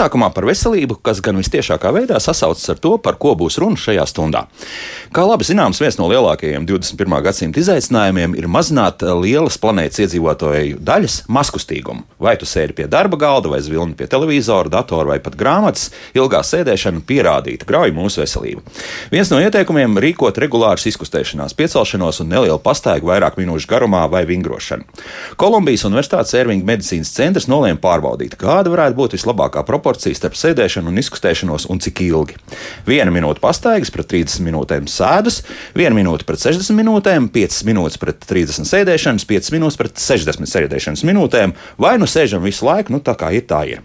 Iesākumā par veselību, kas gan visciešākā veidā sasaucas ar to, par ko būs runa šajā stundā. Kā labi zināms, viens no lielākajiem 21. gadsimta izaicinājumiem ir mazināt lielas planētas iedzīvotāju daļas maskustīgumu. Vai tu sēdi pie darba galda, vai zvilni pie televizora, datora vai pat grāmatas, ilgā sēdēšana pierādīta grauj mūsu veselību. Viens no ieteikumiem rīkot regulāras izkustēšanās, piecelšanos un nelielu pastaigu vairāk minūšu garumā vai vingrošanu. Kolumbijas Universitātes Ervinga medicīnas centrs nolēma pārbaudīt, kāda varētu būt vislabākā proporcija starp sēdēšanu un izkustēšanos un cik ilgi. Viena minūte pastaigas pret 30 minūtēm sēdus, viena minūte pret 60 minūtēm, 5 minūtes pret 30 sēdēšanas, 5 minūtes pret 60 sēdēšanas minūtēm, vai nu sēžam visu laiku, nu tā kā ir tā ir.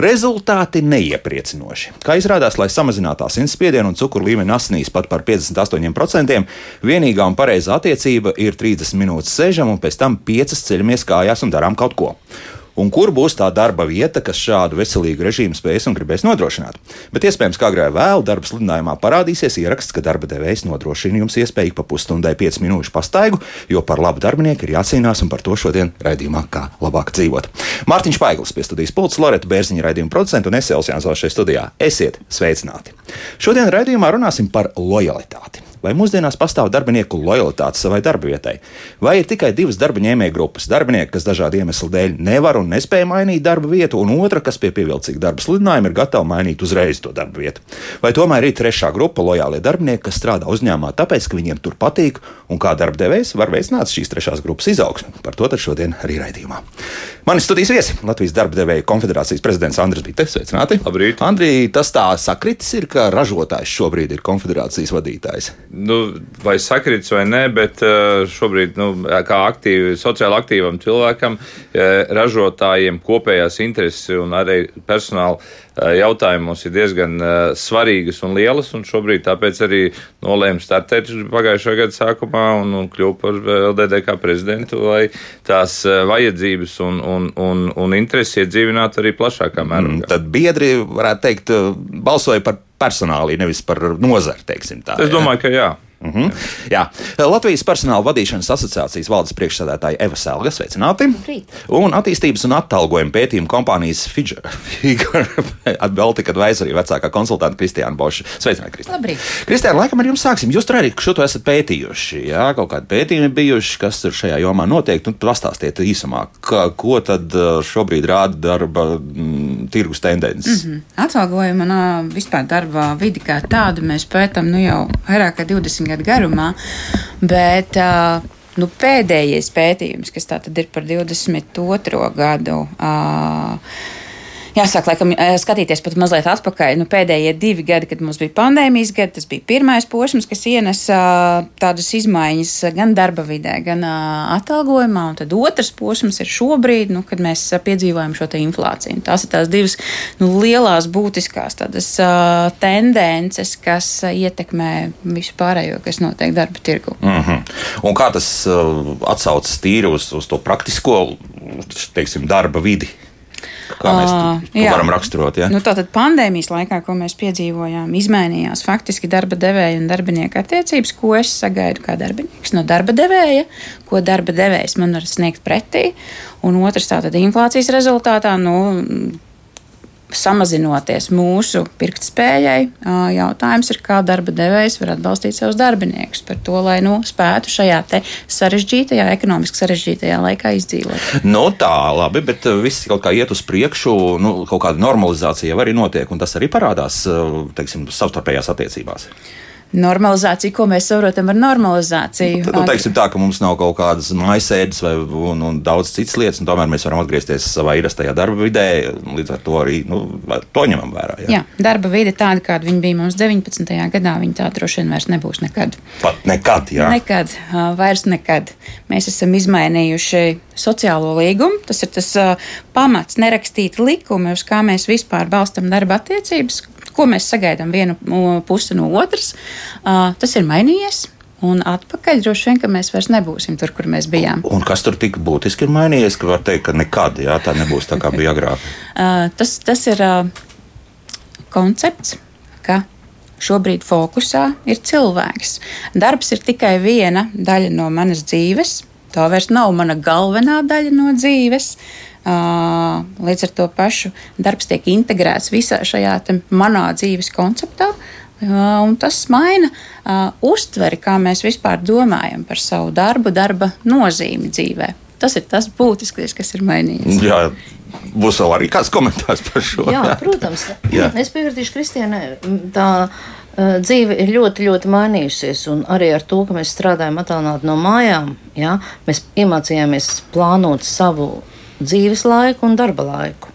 Rezultāti neiepriecinoši. Kā izrādās, lai samazinātu asinsspiedienu un cukuru līmeni asinīs pat par 58%, vienīgā un pareizā attiecība ir 30 minūtes sēžam un pēc tam 5 ceļamies kājās un darām kaut ko un kur būs tā darba vieta, kas šādu veselīgu režīmu spēs un gribēs nodrošināt. Bet iespējams, kā agrāk vēl darba sludinājumā parādīsies ieraksts, ka darba devējs nodrošina jums iespēju pa pusstundai 5 minūšu pastaigu, jo par labu darbinieku ir jācīnās un par to šodien raidījumā kā labāk dzīvot. Mārtiņš Paiglis pie studijas pults, Loreta Bērziņa raidījuma producents un es Elsijāns vēl šeit studijā. Esiet sveicināti! Šodien raidījumā runāsim par lojalitāti. Vai mūsdienās pastāv darbinieku lojalitāte savai darba vietai? Vai ir tikai divas darba ņēmēju grupas - darbinieki, kas dažādu iemeslu dēļ nevar un nespēja mainīt darba vietu, un otra, kas pie pievilcīga darba slidinājuma ir gatava mainīt uzreiz to darba vietu? Vai tomēr ir trešā grupa - lojālie darbinieki, kas strādā uzņēmumā tāpēc, ka viņiem tur patīk, un kā darba devējs var veicināt šīs trešās grupas izaugsmu? Par to šodien arī raidījumā. Mani studijas viesi - Latvijas darba devēja konfederācijas prezidents Andris Bitte. Sveicināti! Labrīt! Andrī, tas tā sakritis ir, ka ražotājs šobrīd ir konfederācijas vadītājs nu, vai sakrits vai nē, bet eh, šobrīd, nu, kā aktīvi, sociāli aktīvam cilvēkam, eh, ražotājiem kopējās intereses un arī personāla jautājumos ir diezgan svarīgas un lielas, un šobrīd tāpēc arī nolēma startēt pagājušā gada sākumā un, un kļūt par LDD kā prezidentu, lai tās vajadzības un, un, un, un intereses iedzīvinātu arī plašākā mērogā. Mm, tad biedri, varētu teikt, balsoja par personālī, nevis par nozari. Es domāju, jā. ka jā. -hmm. Jā. Latvijas personāla vadīšanas asociācijas valdes priekšsēdētāja Eva Selga, sveicināti. Brīt. Un attīstības un atalgojuma pētījuma kompānijas Figure Baltica Advisory vecākā konsultanta Kristiāna Boša. Sveicināti, Kristiāna. Kristiāna, laikam ar jums sāksim. Jūs tur arī šo to esat pētījuši. Jā, kaut kādi pētījumi bijuši, kas tur šajā jomā notiek. Nu, pastāstiet īsumā, ka, ko tad uh, šobrīd rāda darba m, mm, tirgus tendences. -hmm. Atalgojuma un vispār darba vidi kā tādu mēs pētām nu, jau vairāk kā 20 gadu garumā. Bet, uh, Nu, pēdējais pētījums, kas tā tad ir par 22. gadu, uh, jāsāk laikam skatīties pat mazliet atpakaļ. Nu, pēdējie divi gadi, kad mums bija pandēmijas gadi, tas bija pirmais posms, kas ienesa tādas izmaiņas gan darba vidē, gan atalgojumā. Un tad otrs posms ir šobrīd, nu, kad mēs piedzīvojam šo inflāciju. Un tās ir tās divas nu, lielās būtiskās tādas, tendences, kas ietekmē visu pārējo, kas notiek darba tirgu. Mm -hmm. Un kā tas atsaucas tīri uz, uz to praktisko teiksim, darba vidi? Kā mēs to, to varam raksturot? Ja? Nu, tātad pandēmijas laikā, ko mēs piedzīvojām, izmainījās faktiski darba devēja un darbinieka attiecības, ko es sagaidu kā darbinieks no darba devēja, ko darba devējs man var sniegt pretī. Un otrs, tātad inflācijas rezultātā, nu, samazinoties mūsu pirktspējai, jautājums ir, kā darba devējs var atbalstīt savus darbiniekus par to, lai nu, spētu šajā sarežģītajā, ekonomiski sarežģītajā laikā izdzīvot. Nu, tā, labi, bet viss kaut kā iet uz priekšu, nu, kaut kāda normalizācija arī notiek, un tas arī parādās, teiksim, savstarpējās attiecībās. Normalizācija, ko mēs saprotam ar normalizāciju? Nu, teiksim tā, ka mums nav kaut kādas mājasēdes vai un, un daudz citas lietas, un tomēr mēs varam atgriezties savā ierastajā darba vidē. Līdz ar to arī nu, to ņemam vērā. Jā. jā, darba vide tāda, kāda viņa bija mums 19. gadā, viņa tā droši vien vairs nebūs nekad. Pat nekad, jā. Nekad, vairs nekad. Mēs esam izmainījuši sociālo līgumu. Tas ir tas pamats, nerakstīti likumi, uz kā mēs vispār balstam darba attiecības ko mēs sagaidām vienu pusi no otras, tas ir mainījies. Un atpakaļ droši vien, ka mēs vairs nebūsim tur, kur mēs bijām. Un kas tur tik būtiski ir mainījies, ka var teikt, ka nekad jā, tā nebūs tā, kā bija agrāk? tas, tas ir koncepts, ka šobrīd fokusā ir cilvēks. Darbs ir tikai viena daļa no manas dzīves. Tā vairs nav mana galvenā daļa no dzīves. Līdz ar to pašu darbs tiek integrēts visā šajā manā dzīves konceptā. Un tas maina uh, uztveri, kā mēs vispār domājam par savu darbu, darba nozīmi dzīvē. Tas ir tas būtiskākais, kas ir mainījies. Jā, būs vēl arī kāds komentārs par šo. Jā, jā. protams. Jā. Es piekritīšu Kristiānai. Tā dzīve ir ļoti, ļoti mainījusies. Un arī ar to, ka mēs strādājam attālināti no mājām, jā, mēs iemācījāmies plānot savu dzīves laiku un darba laiku.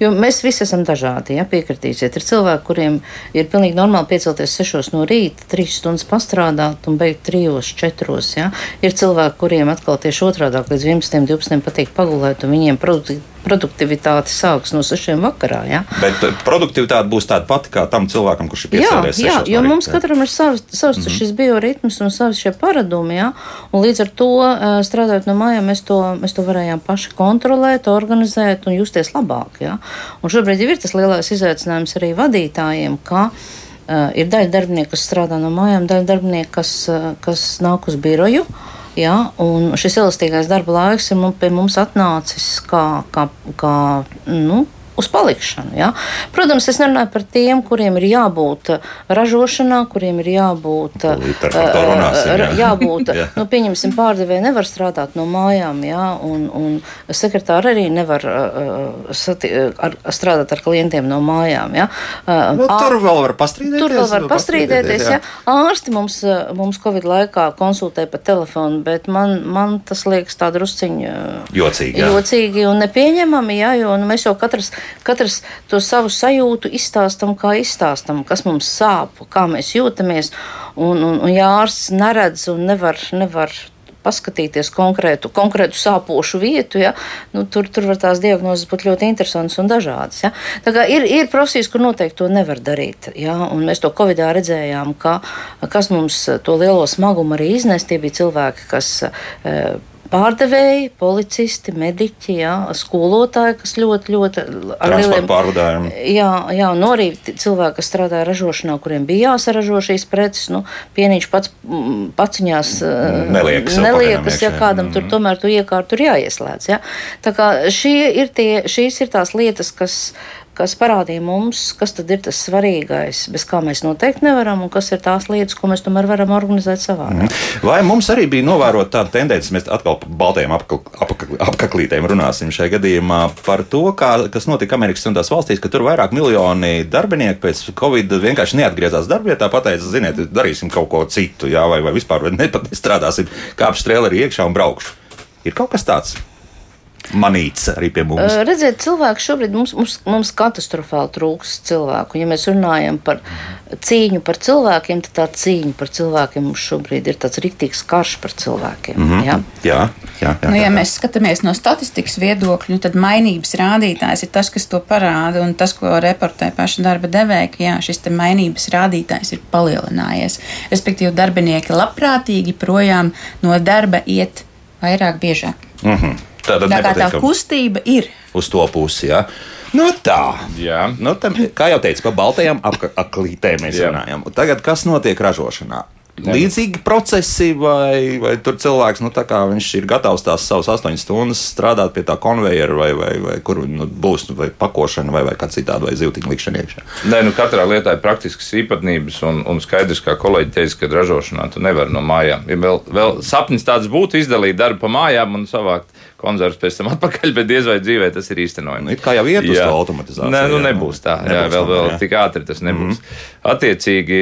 Jo mēs visi esam dažādi, ja piekritīsiet. Ir cilvēki, kuriem ir pilnīgi normāli piecelties 6 no rīta, 3 stundas pastrādāt un beigt 3, 4. Ja. Ir cilvēki, kuriem atkal tieši otrādi līdz 11, 12 patīk pagulēt, un viņiem produktivitāte produktivitāte sāks no 6 vakarā. Ja? Bet eh, produktivitāte būs tāda pati kā tam cilvēkam, kurš ir piecēlies. Jā, jā jo no mums katram ir savs, savs mm -hmm. šis bioritms un savs šie paradumi. Ja? Un līdz ar to eh, strādājot no mājām, mēs to, mēs to varējām paši kontrolēt, organizēt un justies labāk. Ja? Un šobrīd ir tas lielais izaicinājums arī vadītājiem. Uh, ir daļa darbinieku, kas strādā no mājām, daļa darbinieku, kas, uh, kas nāk uz biroju. Uh, Ja, šis elastīgais darba laiks ir pie mums atnācis kā, kā, kā nu, uz palikšanu. Ja? Protams, es nerunāju par tiem, kuriem ir jābūt uh, ražošanā, kuriem ir jābūt. Uh, runāsim, jā. jābūt jā. nu, pieņemsim, pārdevēji nevar strādāt no mājām, ja? un, un sekretāri arī nevar uh, sati, ar, strādāt ar klientiem no mājām. Ja? Uh, nu, tur vēl var pastrīdēties. Tur vēl var pastrīdēties. Jā. Ja? Ārsti mums, mums Covid laikā konsultē pa telefonu, bet man, man tas liekas tā drusciņi jocīgi, jā. jocīgi un nepieņemami, ja? jo nu, mēs jau katrs katrs to savu sajūtu izstāstam, kā izstāstam, kas mums sāp, kā mēs jūtamies. Un, un, un ja ārsts neredz un nevar, nevar paskatīties konkrētu, konkrētu sāpošu vietu, ja, nu, tur, tur var tās diagnozes būt ļoti interesantas un dažādas. Ja. Ir, ir profesijas, kur noteikti to nevar darīt. Ja, mēs to Covidā redzējām, ka, kas mums to lielo smagumu arī iznes. Tie bija cilvēki, kas. E, pārdevēji, policisti, mediķi, jā, skolotāji, kas ļoti, ļoti ar lieliem pārvadājumiem. Jā, jā, no arī cilvēki, kas strādāja ražošanā, kuriem bija jāsaražo šīs preces, nu, pienīši pats paciņās neliekas, neliekas ja kādam mm. tur tomēr tu iekārt tur jāieslēdz, jā. Tā kā šie ir tie, šīs ir tās lietas, kas kas parādīja mums, kas tad ir tas svarīgais, bez kā mēs noteikti nevaram, un kas ir tās lietas, ko mēs tomēr varam organizēt savā. Mm. Vai mums arī bija novērota tāda tendence, mēs atkal par baltajiem apaklītēm runāsim šajā gadījumā par to, kā, kas notika Amerikas Savienotās valstīs, ka tur vairāk miljoni darbinieku pēc Covid vienkārši neatgriezās darbvietā, pateica, ziniet, darīsim kaut ko citu, jā, vai, vai vispār vai nepat strādāsim, kāpšu strēleri iekšā un braukšu. Ir kaut kas tāds manīts arī pie mums? Uh, redziet, cilvēki šobrīd mums, mums, mums katastrofāli trūks cilvēku. Ja mēs runājam par cīņu par cilvēkiem, tad tā cīņa par cilvēkiem mums šobrīd ir tāds riktīgs karš par cilvēkiem. Mm -hmm. ja? Jā, jā, jā, nu, ja jā. mēs skatāmies no statistikas viedokļa, tad mainības rādītājs ir tas, kas to parāda, un tas, ko reportē paša darba devēja, ka jā, šis mainības rādītājs ir palielinājies. Respektīvi, darbinieki labprātīgi projām no darba iet vairāk biežāk. Mm -hmm. Tātad tā, tā kustība ir uz to pusi. Ja? Nu tā. Jā. Nu, tam, kā jau teicu, par baltajām aklītēm mēs Jā. runājam. Tagad kas notiek ražošanā? līdzīgi procesi, vai, vai tur cilvēks nu, ir gatavs tās savas astoņas stundas strādāt pie tā konveijera, vai, vai, vai kur nu, būs vai pakošana, vai, vai kā citādi, vai zīltiņa likšana iekšā. Nē, nu katrā lietā ir praktiskas īpatnības, un, un skaidrs, kā kolēģi teica, ka ražošanā tu nevari no mājām. Ja vēl, vēl sapnis tāds būtu izdarīt darbu pa mājām un savākt konzervus pēc tam atpakaļ, bet diez vai dzīvē tas ir īstenojams. Nu, kā jau iet uz to automatizāciju. Nē, nu nebūs tā. Nebūs jā, vēl, vēl jā. tik ātri tas nebūs. Mm -hmm. Attiecīgi,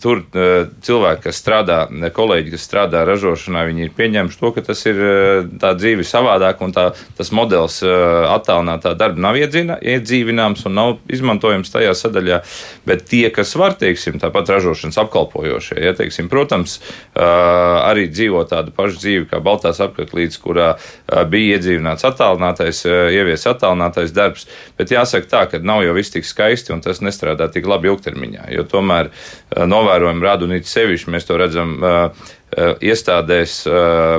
tur uh, cilvēki, kas strādā, kolēģi, kas strādā ražošanā, viņi ir pieņēmuši to, ka tas ir uh, tā dzīve savādāk un tā, tas modelis uh, attālinātā darba nav iedzīvināms un nav izmantojams tajā sadaļā. Bet tie, kas var, teiksim, tāpat ražošanas apkalpojošie, ja, teiksim, protams, arī dzīvo tādu pašu dzīvi kā Baltās apaklītes, kurā bija iedzīvināts attālinātais, ievies attālinātais darbs, bet jāsaka tā, ka nav jau viss tik skaisti un tas nestrādā tik labi ilgtermiņā, jo tomēr novērojumi rādu un it sevišķi mēs to redzam iestādēs,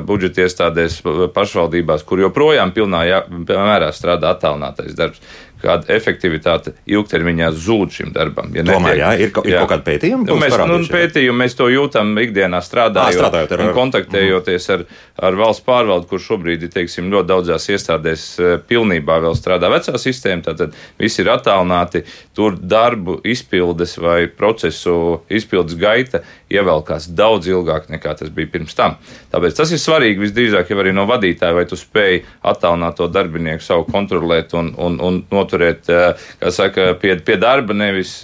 budžeta iestādēs, pašvaldībās, kur joprojām pilnā mērā strādā attālinātais darbs kāda efektivitāte ilgtermiņā zūd šim darbam. Ja Tomēr, jā, ir, ir jā. kaut kāda pētījuma. Nu, mēs, nu, pētījumi, mēs to jūtam ikdienā strādājot, à, strādājot ar, kontaktējoties ar, ar valsts pārvaldu, kur šobrīd teiksim, ļoti daudzās iestādēs pilnībā vēl strādā vecā sistēma. Tātad viss ir attālināti, tur darbu izpildes vai procesu izpildes gaita ievelkās daudz ilgāk nekā tas bija pirms tam. Tāpēc tas ir svarīgi visdrīzāk jau arī no vadītāja, vai tu spēj attālināt to darbinieku savu kontrolēt un, un, un noturēt, kā saka, pie, pie darba, nevis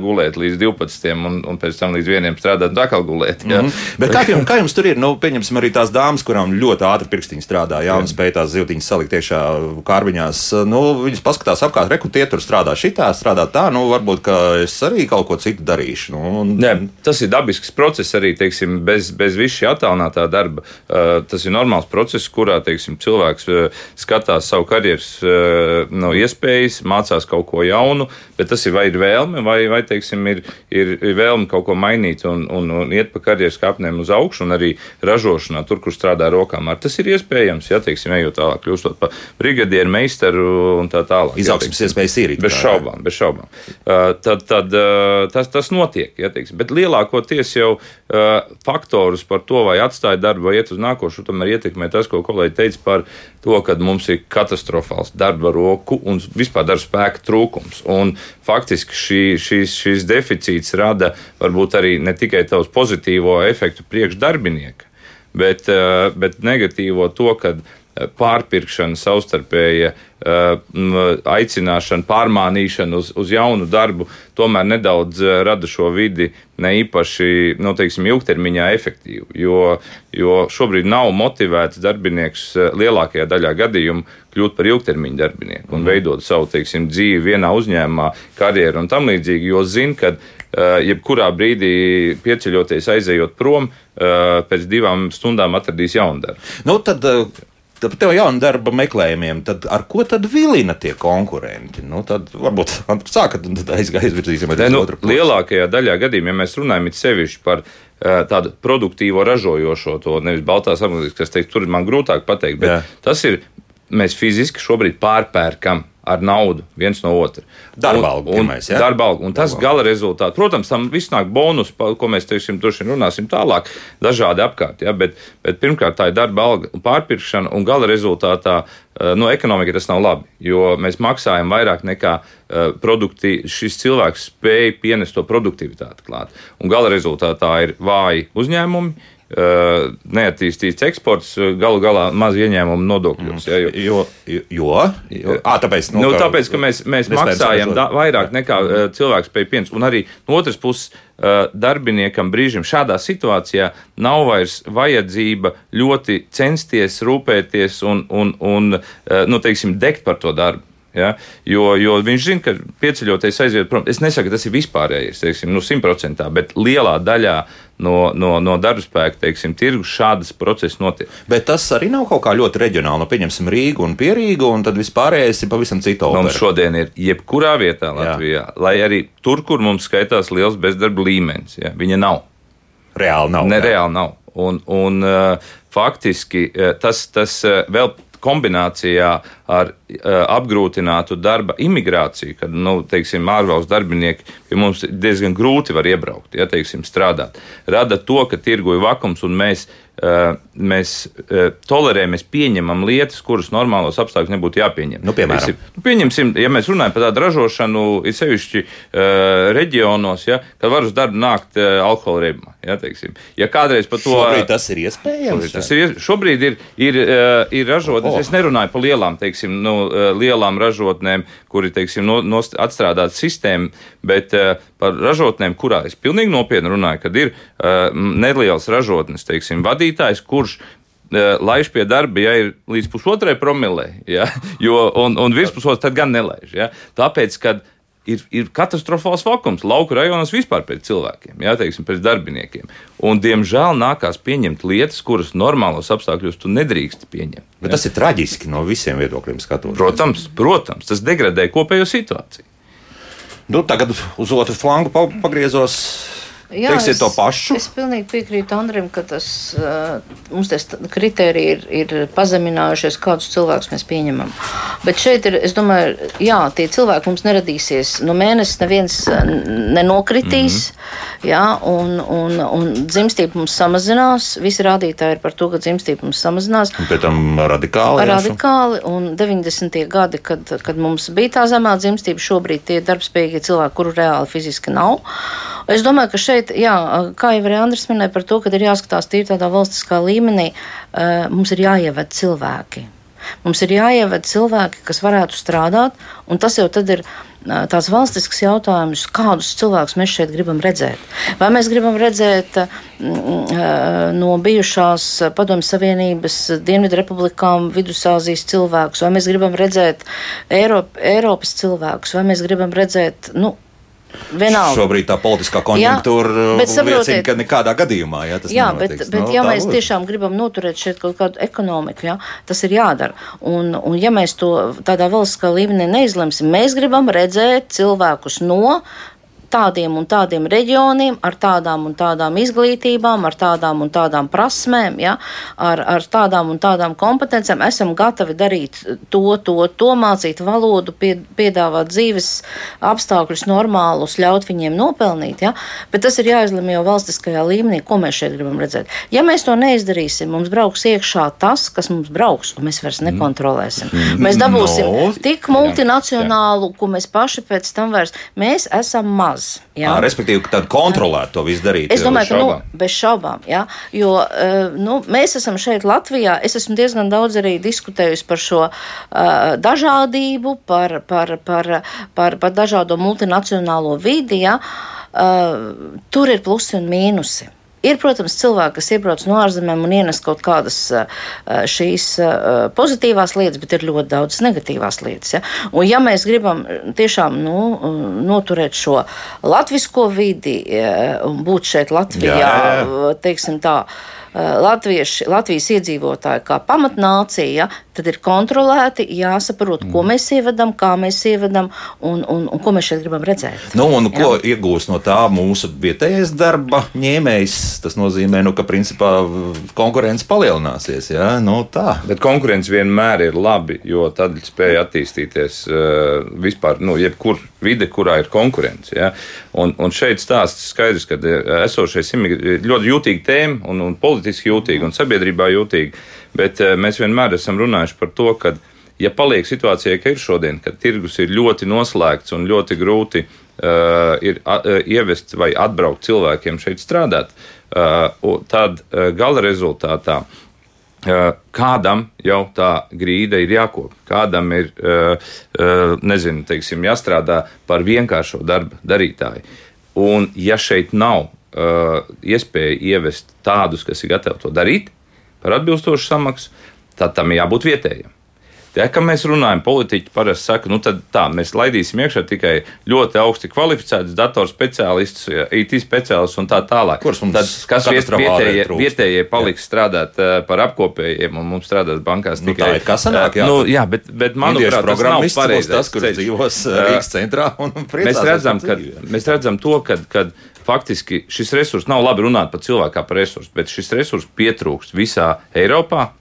gulēt līdz 12 un, un pēc tam līdz vieniem strādāt un atkal gulēt. Jā. Mm -hmm. Bet kā jums, kā jums tur ir? Nu, pieņemsim arī tās dāmas, kurām ļoti ātri pirkstiņi strādā, jā, un spēj tās ziltiņas salikt iekšā kārbiņās. Nu, viņas paskatās apkārt, reku tie tur strādā šitā, strādā tā, nu varbūt, ka es arī kaut ko citu darīšu. Nu, un... Nē, tas ir dabisks process arī, teiksim, bez, bez visu šī attālinātā darba. Tas ir normāls process, kurā, teiksim, cilvēks skatās savu karjeras no iespējas, mācās kaut ko jaunu, bet tas ir vai ir vēlme, vai, vai teiksim, ir, ir, vēlme kaut ko mainīt un, un, un iet pa karjeras kāpnēm uz augšu, un arī ražošanā, tur, kur strādā rokām. Ar tas ir iespējams, ja teiksim, ejot tālāk, kļūstot par brigadieru meistaru un tā tālāk. Izaugsmes iespējas ir. Bez šaubām, bez šaubām. Uh, tad tad uh, tas, tas notiek, ja teiksim, bet lielākoties jau uh, faktorus par to, vai atstāja darbu vai iet uz nākošu, tomēr ietekmē tas, ko kolēģi teica par to, ka mums ir katastrofāls darba roku un vispār darba spēka trūkums. Un faktiski šī, šīs, šīs deficīts rada varbūt arī ne tikai tavs pozitīvo efektu priekš darbinieka, bet, eh, bet negatīvo to, ka pārpirkšana, savstarpēja aicināšana, pārmānīšana uz, uz jaunu darbu tomēr nedaudz rada šo vidi ne īpaši, nu, teiksim, ilgtermiņā efektīvu. Jo, jo šobrīd nav motivēts darbinieks lielākajā daļā gadījumu kļūt par ilgtermiņa darbinieku un mm. veidot savu, teiksim, dzīvi vienā uzņēmumā, karjeru un tam līdzīgi, jo zina, ka jebkurā brīdī pieceļoties, aizejot prom, pēc divām stundām atradīs jaunu darbu. Nu, tad, par tev jaunu darba meklējumiem, tad ar ko tad vilina tie konkurenti? Nu, tad varbūt sākat un tad aizvirzīsim arī nu, otru. Lielākajā daļā gadījumā, ja mēs runājam sevišķi par uh, tādu produktīvo ražojošo, to nevis baltās apgabalus, kas teikt, tur man grūtāk pateikt, bet Jā. tas ir, mēs fiziski šobrīd pārpērkam ar naudu viens no otra. Darba alga, pirmais, ja? darba alga. Un tas darba gala rezultāts, protams, tam viss nāk bonus, ko mēs teiksim, droši vien runāsim tālāk, dažādi apkārt, ja? bet, bet pirmkārt tā ir darba alga un pārpirkšana, un gala rezultātā eh, no ekonomika tas nav labi, jo mēs maksājam vairāk nekā uh, produkti, šis cilvēks spēja pienest to produktivitāti klāt. Un gala rezultātā ir vāji uzņēmumi, neattīstīts eksports, uh, galu galā maz ieņēmumu nodokļos. Ja, jo, jo, jo, jo à, tāpēc, nu, nu, tāpēc, ka mēs, mēs maksājam da, vairāk nekā uh, cilvēks spēj pieņemt. Un arī no otras puses, uh, darbiniekam brīžam šādā situācijā nav vairs vajadzība ļoti censties, rūpēties un, un, un uh, nu, teiksim, degt par to darbu. Ja? Jo, jo viņš zina, ka pieceļoties aiziet prom. Es nesaku, ka tas ir vispārējais, teiksim, nu, simtprocentā, bet lielā daļā no, no, no darba spēka, teiksim, tirgus šādas procesas notiek. Bet tas arī nav kaut kā ļoti reģionāli. Nu, pieņemsim Rīgu un Pierīgu, un tad vispārējais ir pavisam cita opera. Mums šodien ir jebkurā vietā Latvijā, Jā. lai arī tur, kur mums skaitās liels bezdarba līmenis, ja, viņa nav. Reāli nav. Ne, reāli nav. Un, un uh, faktiski uh, tas, tas uh, vēl kombinācijā ar uh, apgrūtinātu darba imigrāciju, kad nu, teiksim, ārvalstu darbinieki pie mums diezgan grūti var iebraukt, ja teiksim, strādāt, rada to, ka tirgoja vakums un mēs mēs eh, tolerējam, mēs pieņemam lietas, kuras normālos apstākļos nebūtu jāpieņem. Nu, piemēram, Teiksim, nu, pieņemsim, ja mēs runājam par tādu ražošanu, ir sevišķi uh, reģionos, ja, kad var uz darbu nākt uh, alkohola reibumā. Ja, teiksim. ja kādreiz par to šobrīd tas ir iespējams. Šobrīd, tas ir, šobrīd ir, ir, uh, ir ražotnes, oh. es nerunāju par lielām, teiksim, nu, lielām ražotnēm, kuri teiksim, no, no, atstrādāt sistēmu, bet par ražotnēm, kurā es pilnīgi nopietni runāju, kad ir nelielas ražotnes, teiksim, vadītājs, kurš uh, laiž pie darba, ja ir līdz pusotrai promilē, ja? jo, un, un virs pusotras tad gan nelaiž. Ja? Tāpēc, kad ir, ir katastrofāls vakums lauku rajonos vispār pēc cilvēkiem, jā, teiksim, pēc darbiniekiem. Un, diemžēl nākās pieņemt lietas, kuras normālos apstākļos tu nedrīkst pieņemt. Bet jā. tas ir traģiski no visiem viedokļiem skatoties. Protams, protams, tas degradē kopējo situāciju. Nu, tagad uz otru flangu pagriezos. Jā, Teiksiet to pašu? Es pilnīgi piekrītu Andrim, ka tas, mums tas kriteriji ir, ir pazeminājušies, kādus cilvēkus mēs pieņemam. Bet šeit ir, es domāju, jā, tie cilvēki mums neradīsies no mēnesis, neviens nenokritīs, mm -hmm. jā, un, un, un dzimstība mums samazinās. Visi rādītāji ir par to, ka dzimstība mums samazinās. Un pēc tam radikāli. Radikāli, un 90. gadi, kad, kad mums bija tā zemā dzimstība, šobrīd tie darbspējīgi cilvēki, kuru reāli fiziski nav. Es domāju, ka šeit, jā, kā jau arī Andris minēja par to, ka ir jāskatās tīri tādā valstiskā līmenī, mums ir jāieved cilvēki. Mums ir jāieved cilvēki, kas varētu strādāt, un tas jau tad ir tās valstisks jautājums, kādus cilvēkus mēs šeit gribam redzēt. Vai mēs gribam redzēt no bijušās Padomju Savienības Dienvidu republikām Vidusāzijas cilvēkus, vai mēs gribam redzēt Eiropa, Eiropas cilvēkus, vai mēs gribam redzēt, nu, Vienalga. Šobrīd tā politiskā konjunktūra liecina, ka nekādā gadījumā jā, tas jā, nenotiks. bet, bet nu, ja mēs būs. tiešām gribam noturēt šeit kaut kādu ekonomiku, jā, tas ir jādara. Un, un ja mēs to tādā valstiskā līmenī neizlemsim, mēs gribam redzēt cilvēkus no tādiem un tādiem reģioniem, ar tādām un tādām izglītībām, ar tādām un tādām prasmēm, ja, ar, ar tādām un tādām kompetencijām, esam gatavi darīt to, to, to mācīt valodu, pie, piedāvāt dzīves apstākļus normālus, ļaut viņiem nopelnīt. Ja, bet tas ir jāizlemj jau valstiskajā līmenī, ko mēs šeit gribam redzēt. Ja mēs to neizdarīsim, mums brauks iekšā tas, kas mums brauks, un mēs vairs nekontrolēsim. Mm. Mēs dabūsim no. tik multinacionālu, ko mēs paši pēc tam vairs, mēs esam mazi maz. Jā. À, respektīvi, ka tādu kontrolētu to visu darīt. Es domāju, ka nu, bez šaubām, jā, jo nu, mēs esam šeit Latvijā. Es esmu diezgan daudz arī diskutējusi par šo uh, dažādību, par, par, par, par, par dažādo multinacionālo vidi. Jā. Uh, tur ir plusi un mīnusi. Ir, protams, cilvēki, kas iebrauc no ārzemēm un ienes kaut kādas šīs pozitīvās lietas, bet ir ļoti daudz negatīvās lietas. Ja? Un, ja mēs gribam tiešām nu, noturēt šo latvisko vidi un būt šeit Latvijā, jā, jā. teiksim tā, Latvieši, Latvijas iedzīvotāji kā pamatnācija, ja, tad ir kontrolēti, jāsaprot, ko mm. mēs ievedam, kā mēs ievedam un, un, un ko mēs šeit gribam redzēt. Nu, un ko Jā. iegūs no tā mūsu vietējais darba ņēmējs? Tas nozīmē, nu, ka principā konkurence palielināsies. Ja? Nu, tā. Bet konkurence vienmēr ir labi, jo tad spēja attīstīties uh, vispār, nu, jebkur vide, kurā ir konkurence. Ja? Un, un šeit stāsts skaidrs, ka esošais ir ļoti jūtīga tēma un, un politiski jūtīga un sabiedrībā jūtīga. Bet uh, mēs vienmēr esam runājuši par to, ka, ja paliek situācija, ka ir šodien, kad tirgus ir ļoti noslēgts un ļoti grūti uh, ir uh, ievest vai atbraukt cilvēkiem šeit strādāt, uh, tad uh, gala rezultātā kādam jau tā grīda ir jākop, kādam ir nezinu, teiksim, jāstrādā par vienkāršo darba darītāju. Un, ja šeit nav iespēja ievest tādus, kas ir gatavi to darīt, par atbilstošu samaksu, tad tam jābūt vietējiem. Tā kā mēs runājam, politiķi parasti saka, nu tad tā, mēs laidīsim iekšā tikai ļoti augsti kvalificētus datorspeciālistus, IT speciālistus un tā tālāk. Kurš mums tad, kas vietējie, vietējie paliks jā. strādāt uh, par apkopējiem un mums strādāt bankās nu, tikai. Tā ir kā sanāk, jā. Nu, jā, bet, bet manuprāt, tas nav pareizi. Tas, kurš dzīvos Rīgas centrā un mēs redzam, ka, mēs redzam to, ka, kad faktiski šis resurs nav labi runāt par cilvēku kā par resursu, bet šis resurs pietrūkst visā Eiropā,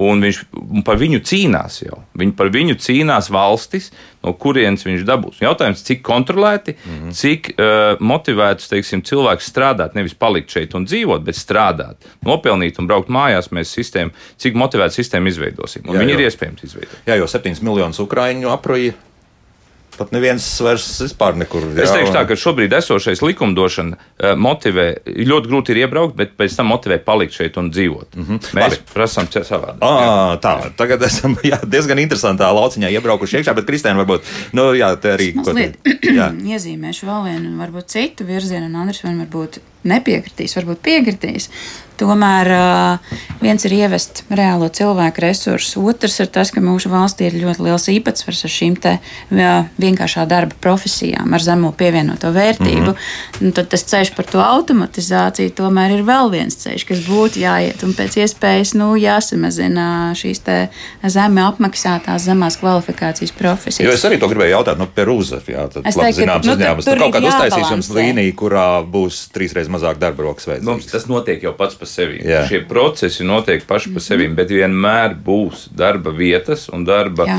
Un viņš par viņu cīnās jau. Viņi par viņu cīnās valstis, no kurienes viņš dabūs. Jautājums, cik kontrolēti, mm -hmm. cik uh, motivēts teiksim, cilvēks strādāt, nevis palikt šeit un dzīvot, bet strādāt, nopelnīt un braukt mājās. Mēs sistēmu, cik motivēta sistēmu izveidosim. Un jā, viņi jo. ir iespējams izveidot. Jā, jo 7 miljonus ukrāņu aproja pat neviens vairs vispār nekur. Jā. Es teikšu tā, ka šobrīd esošais likumdošana uh, motivē, ļoti grūti ir iebraukt, bet pēc tam motivē palikt šeit un dzīvot. Mm -hmm. Mēs Labi. prasām savādāk. À, tā, tagad esam jā, diezgan interesantā lauciņā iebraukuši iekšā, bet Kristēna varbūt, nu jā, te arī. Te, iezīmēšu vēl vienu, varbūt citu virzienu, un Andris man varbūt nepiekritīs, varbūt piekritīs. Tomēr viens ir ievest reālo cilvēku resursu, otrs ir tas, ka mūsu valstī ir ļoti liels īpatsvars ar šīm vienkāršā darba profesijām, ar zemo pievienoto vērtību. Mm -hmm. nu, tad tas ceļš par to automatizāciju tomēr ir vēl viens ceļš, kas būtu jāiet un pēc iespējas nu, jāsamazina šīs zemi apmaksātās, zemās kvalifikācijas profesijas. Jo es arī to gribēju jautāt, nu, Perūza, jā, tad, es labi, teiktu, zināms, nu, uzņēmums. Tur, tur kaut kāda uztaisīs jums līnija, kurā būs trīsreiz mazāk darba rokas veids. Mums tas notiek jau pats par sevi. Jā. Šie procesi notiek paši par sevi, -hmm. bet vienmēr būs darba vietas un darba Jā.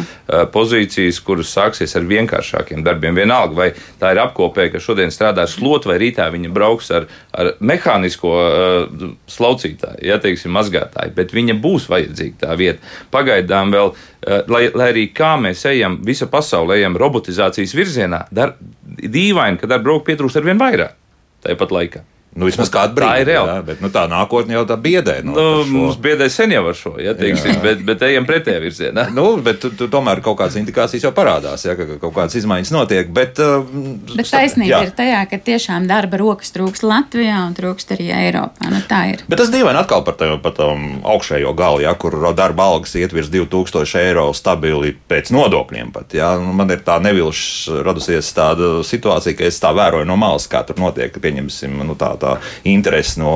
pozīcijas, kuras sāksies ar vienkāršākiem darbiem. Vienalga, vai tā ir apkopēja, ka šodien strādā slotu, vai rītā viņa brauks ar, ar mehānisko uh, slaucītāju, ja teiksim, mazgātāju, bet viņa būs vajadzīga tā vieta. Pagaidām vēl, uh, lai, lai arī kā mēs ejam, visa pasaule ejam robotizācijas virzienā, dar, dīvaini, ka darba roku pietrūkst ar vien vairāk tāpat laikā. Nu, vismaz kādu brīdi. Tā ir reāli. Jā, bet nu, tā nākotnē jau tā biedē. Nu, nu, mums biedē sen jau ar šo, ja teiksim, bet, bet ejam pretējā virzienā. nu, bet tu, tu, tomēr kaut kādas indikācijas jau parādās, ja, ka kaut kādas izmaiņas notiek. Bet, uh, bet taisnība jā. ir tajā, ka tiešām darba rokas trūkst Latvijā un trūkst arī Eiropā. Nu, tā ir. Bet tas dīvaini atkal par par tam augšējo galu, ja, kur darba algas iet virs 2000 eiro stabili pēc nodokļiem. Pat, ja. Nu, man ir tā nevilša radusies tāda situācija, ka es tā vēroju no malas, kā tur notiek. Pieņemsim, nu, tā, tā interesi no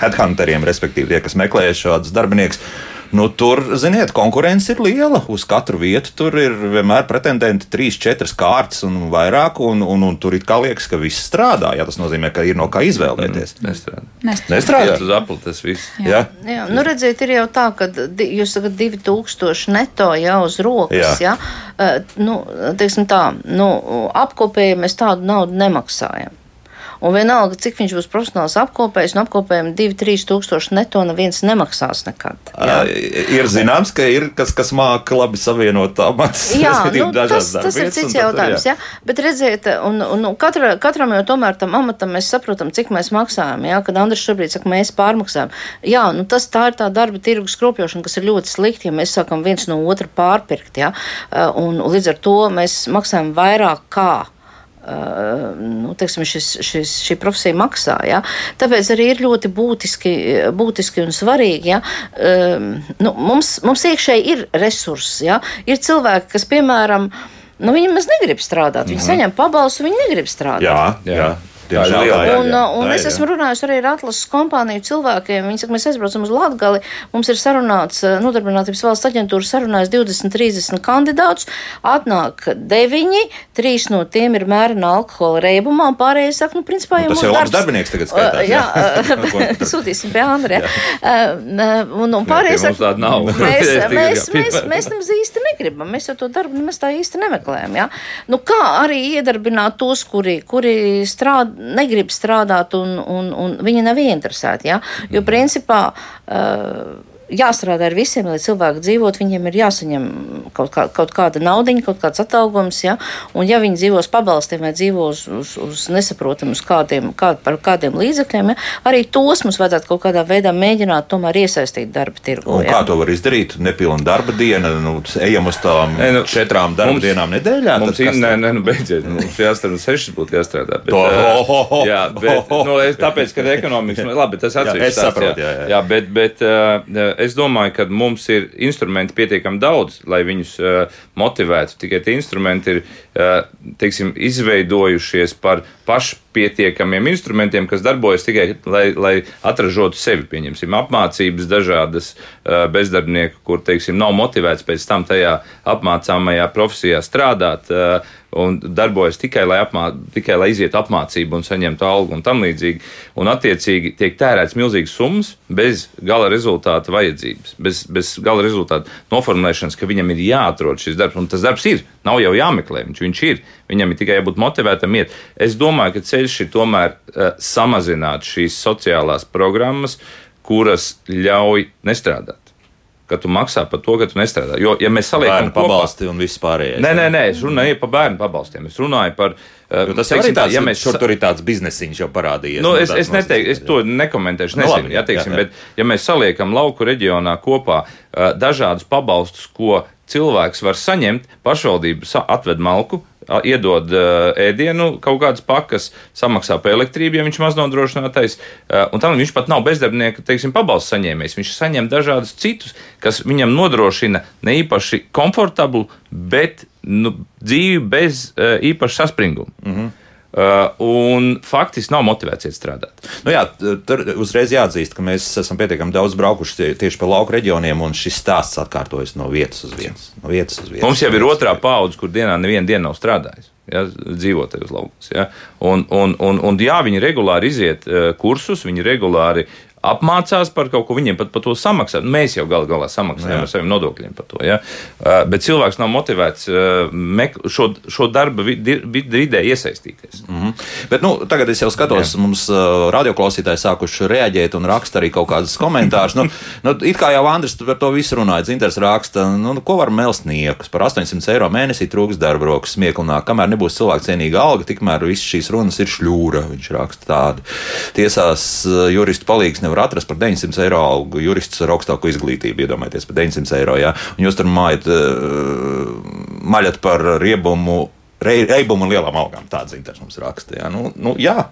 headhunteriem, respektīvi tie, kas meklē šādus darbiniekus. Nu, tur, ziniet, konkurence ir liela. Uz katru vietu tur ir vienmēr pretendenti trīs, četras kārtas un vairāk, un, un, un tur it kā liekas, ka viss strādā. Jā, tas nozīmē, ka ir no kā izvēlēties. Mm, nestrādā. Nestrādā. nestrādā. Uz Apple tas viss. Jā. Jā. jā, nu redziet, ir jau tā, ka jūs sakat 2000 neto jau uz rokas, jā. jā? Uh, nu, teiksim tā, nu, apkopēji mēs tādu naudu nemaksājam. Un vienalga, cik viņš būs profesionāls apkopējs, no apkopējiem 2-3 tūkstoši neto neviens nemaksās nekad. Jā. Ir zināms, ka ir kas, kas māca labi savienot amatus. Jā, nu, tas, tas ir cits jautājums. Jā. Jā. Bet redziet, un, un, un katra, katram jau tomēr tam amatam mēs saprotam, cik mēs maksājam. Jā, kad Andris šobrīd saka, mēs pārmaksājam. Jā, nu tas tā ir tā darba tirgus skropļošana, kas ir ļoti slikti, ja mēs sākam viens no otra pārpirkt. Jā. Un līdz ar to mēs maksājam vairāk kā nu, teiksim, šis, šis, šī profesija maksā. Ja? Tāpēc arī ir ļoti būtiski, būtiski un svarīgi. Ja? Nu, mums, mums iekšēji ir resursi. Ja? Ir cilvēki, kas, piemēram, nu, viņi maz negrib strādāt. Viņi mm -hmm. saņem pabalstu, viņi negrib strādāt. Jā, jā. jā. Diemžēl, jā, jā, jā. Un, un es esmu runājusi arī ar atlases kompāniju cilvēkiem. Viņi saka, mēs aizbraucam uz Latgali, mums ir sarunāts, eh, nodarbinātības valsts aģentūra sarunājas 20, 30 kandidātus, atnāk 9, 3 no tiem ir mērena alkohola reibumā, un pārējie saka, nu, principā jau nu, mums ir labs darbinieks tagad skaitās. Uh, jā, jā. sūtīsim pie Andrija. Uh, un, un pārējie saka, nav. mēs, mēs, mēs, mēs nemaz īsti negribam, mēs jau to darbu nemaz tā īsti nemeklējam. Ja? Nu, kā arī iedarbināt tos, kuri, kuri strādā negrib strādāt un, un, un viņi nav ieinteresēti. Ja? Jo principā. Uh, jāstrādā ar visiem, lai cilvēki dzīvotu. Viņiem ir jāsaņem kaut, kā, kaut kāda naudiņa, kaut kāds atalgojums. Ja? Un, ja viņi dzīvos pabalstiem vai dzīvos uz, uz, uz nesaprotamus kādiem, kād, par kādiem līdzekļiem, ja? arī tos mums vajadzētu kaut kādā veidā mēģināt tomēr iesaistīt darba tirgu. Ja? Kā to var izdarīt? Nepilna darba diena, nu, ejam uz tām ne, nu, četrām darba mums, dienām nedēļā. Mums ir, nē, nē, nu, beidziet, mums jāstrādā sešas būtu jāstrādā. Bet, to, oh, oh, oh, jā, bet, nu, es, tāpēc, ka ekonomikas, nu, labi, tas atsevišķi. Es saprotu, jā, jā. jā bet, bet uh, es domāju, ka mums ir instrumenti pietiekami daudz, lai viņus uh, motivētu. Tikai tie instrumenti ir uh, teiksim, izveidojušies par pašpietiekamiem instrumentiem, kas darbojas tikai, lai, lai atražotu sevi. Pieņemsim, apmācības dažādas uh, bezdarbnieku, kur teiksim, nav motivēts pēc tam tajā apmācāmajā profesijā strādāt. Un darbojas tikai lai, apmā, tikai, lai izietu apmācību un saņemtu algu un tam līdzīgi. Un, attiecīgi, tiek tērēts milzīgas summas bez gala rezultāta vajadzības, bez, bez gala rezultāta noformulēšanas, ka viņam ir jāatrod šis darbs. Un tas darbs ir, nav jau jāmeklē, viņš, viņš ir. Viņam ir tikai jābūt motivētam iet. Es domāju, ka ceļš ir tomēr uh, samazināt šīs sociālās programmas, kuras ļauj nestrādāt ka tu maksā par to, ka tu nestrādā. Jo, ja mēs saliekam kopā pabalsti un viss pārējais. Nē, nē, nē, es runāju par bērnu pabalstiem. Es runāju par. Uh, tas teiksim, tāds, ja mēs šur tur ir tāds biznesiņš jau parādījies. Nu, es, es neteiktu, es to nekomentēšu, nezinu, nu, labi, jā, teiksim, jā, jā. bet ja mēs saliekam lauku reģionā kopā uh, dažādus pabalstus, ko cilvēks var saņemt, pašvaldība atved malku, iedod uh, ēdienu, kaut kādas pakas, samaksā par elektrību, ja viņš maz nodrošinātais, uh, un tam viņš pat nav bezdarbnieka, teiksim, pabalstu saņēmējs. Viņš saņem dažādus citus, kas viņam nodrošina ne īpaši komfortablu, bet nu, dzīvi bez uh, īpaša saspringuma. Mm -hmm. Uh, un faktiski nav motivēts iet strādāt. Nu jā, tur uzreiz jāatzīst, ka mēs esam pietiekami daudz braukuši tie, tieši pa lauku reģioniem, un šis stāsts atkārtojas no vietas uz vietas. No vietas uz vietas Mums jau ir otrā paudze, kur dienā neviena diena nav strādājusi. Ja, dzīvo tajos laukos. Ja. Un, un, un, un, jā, viņi regulāri iziet uh, kursus, viņi regulāri apmācās par kaut ko, viņiem pat par to samaksā. Mēs jau galu galā samaksājam ar saviem nodokļiem par to. Ja? Bet cilvēks nav motivēts šo, šo darba vid- vid- vidē iesaistīties. Mm -hmm. Bet, nu, tagad es jau skatos, Jā. mums radioklausītāji sākuši reaģēt un raksta arī kaut kādas komentārus. nu, nu, it kā jau Andris par to visu runāja, Zinters raksta, nu, ko var melst niekus par 800 eiro mēnesī trūks darba rokas smieklunā. Kamēr nebūs cilvēku cienīga alga, tikmēr visas šīs runas ir šļūra. Viņš raksta tādu. Tiesās juristu palīgs nevar atrast par 900 eiro algu juristus ar augstāku izglītību. Iedomājieties, par 900 eiro. Jā. Un jūs tur mājat, uh, maļat par riebumu. Re, reibumu un lielām algām. Tāds zintars mums raksta. Jā, nu, nu, jā.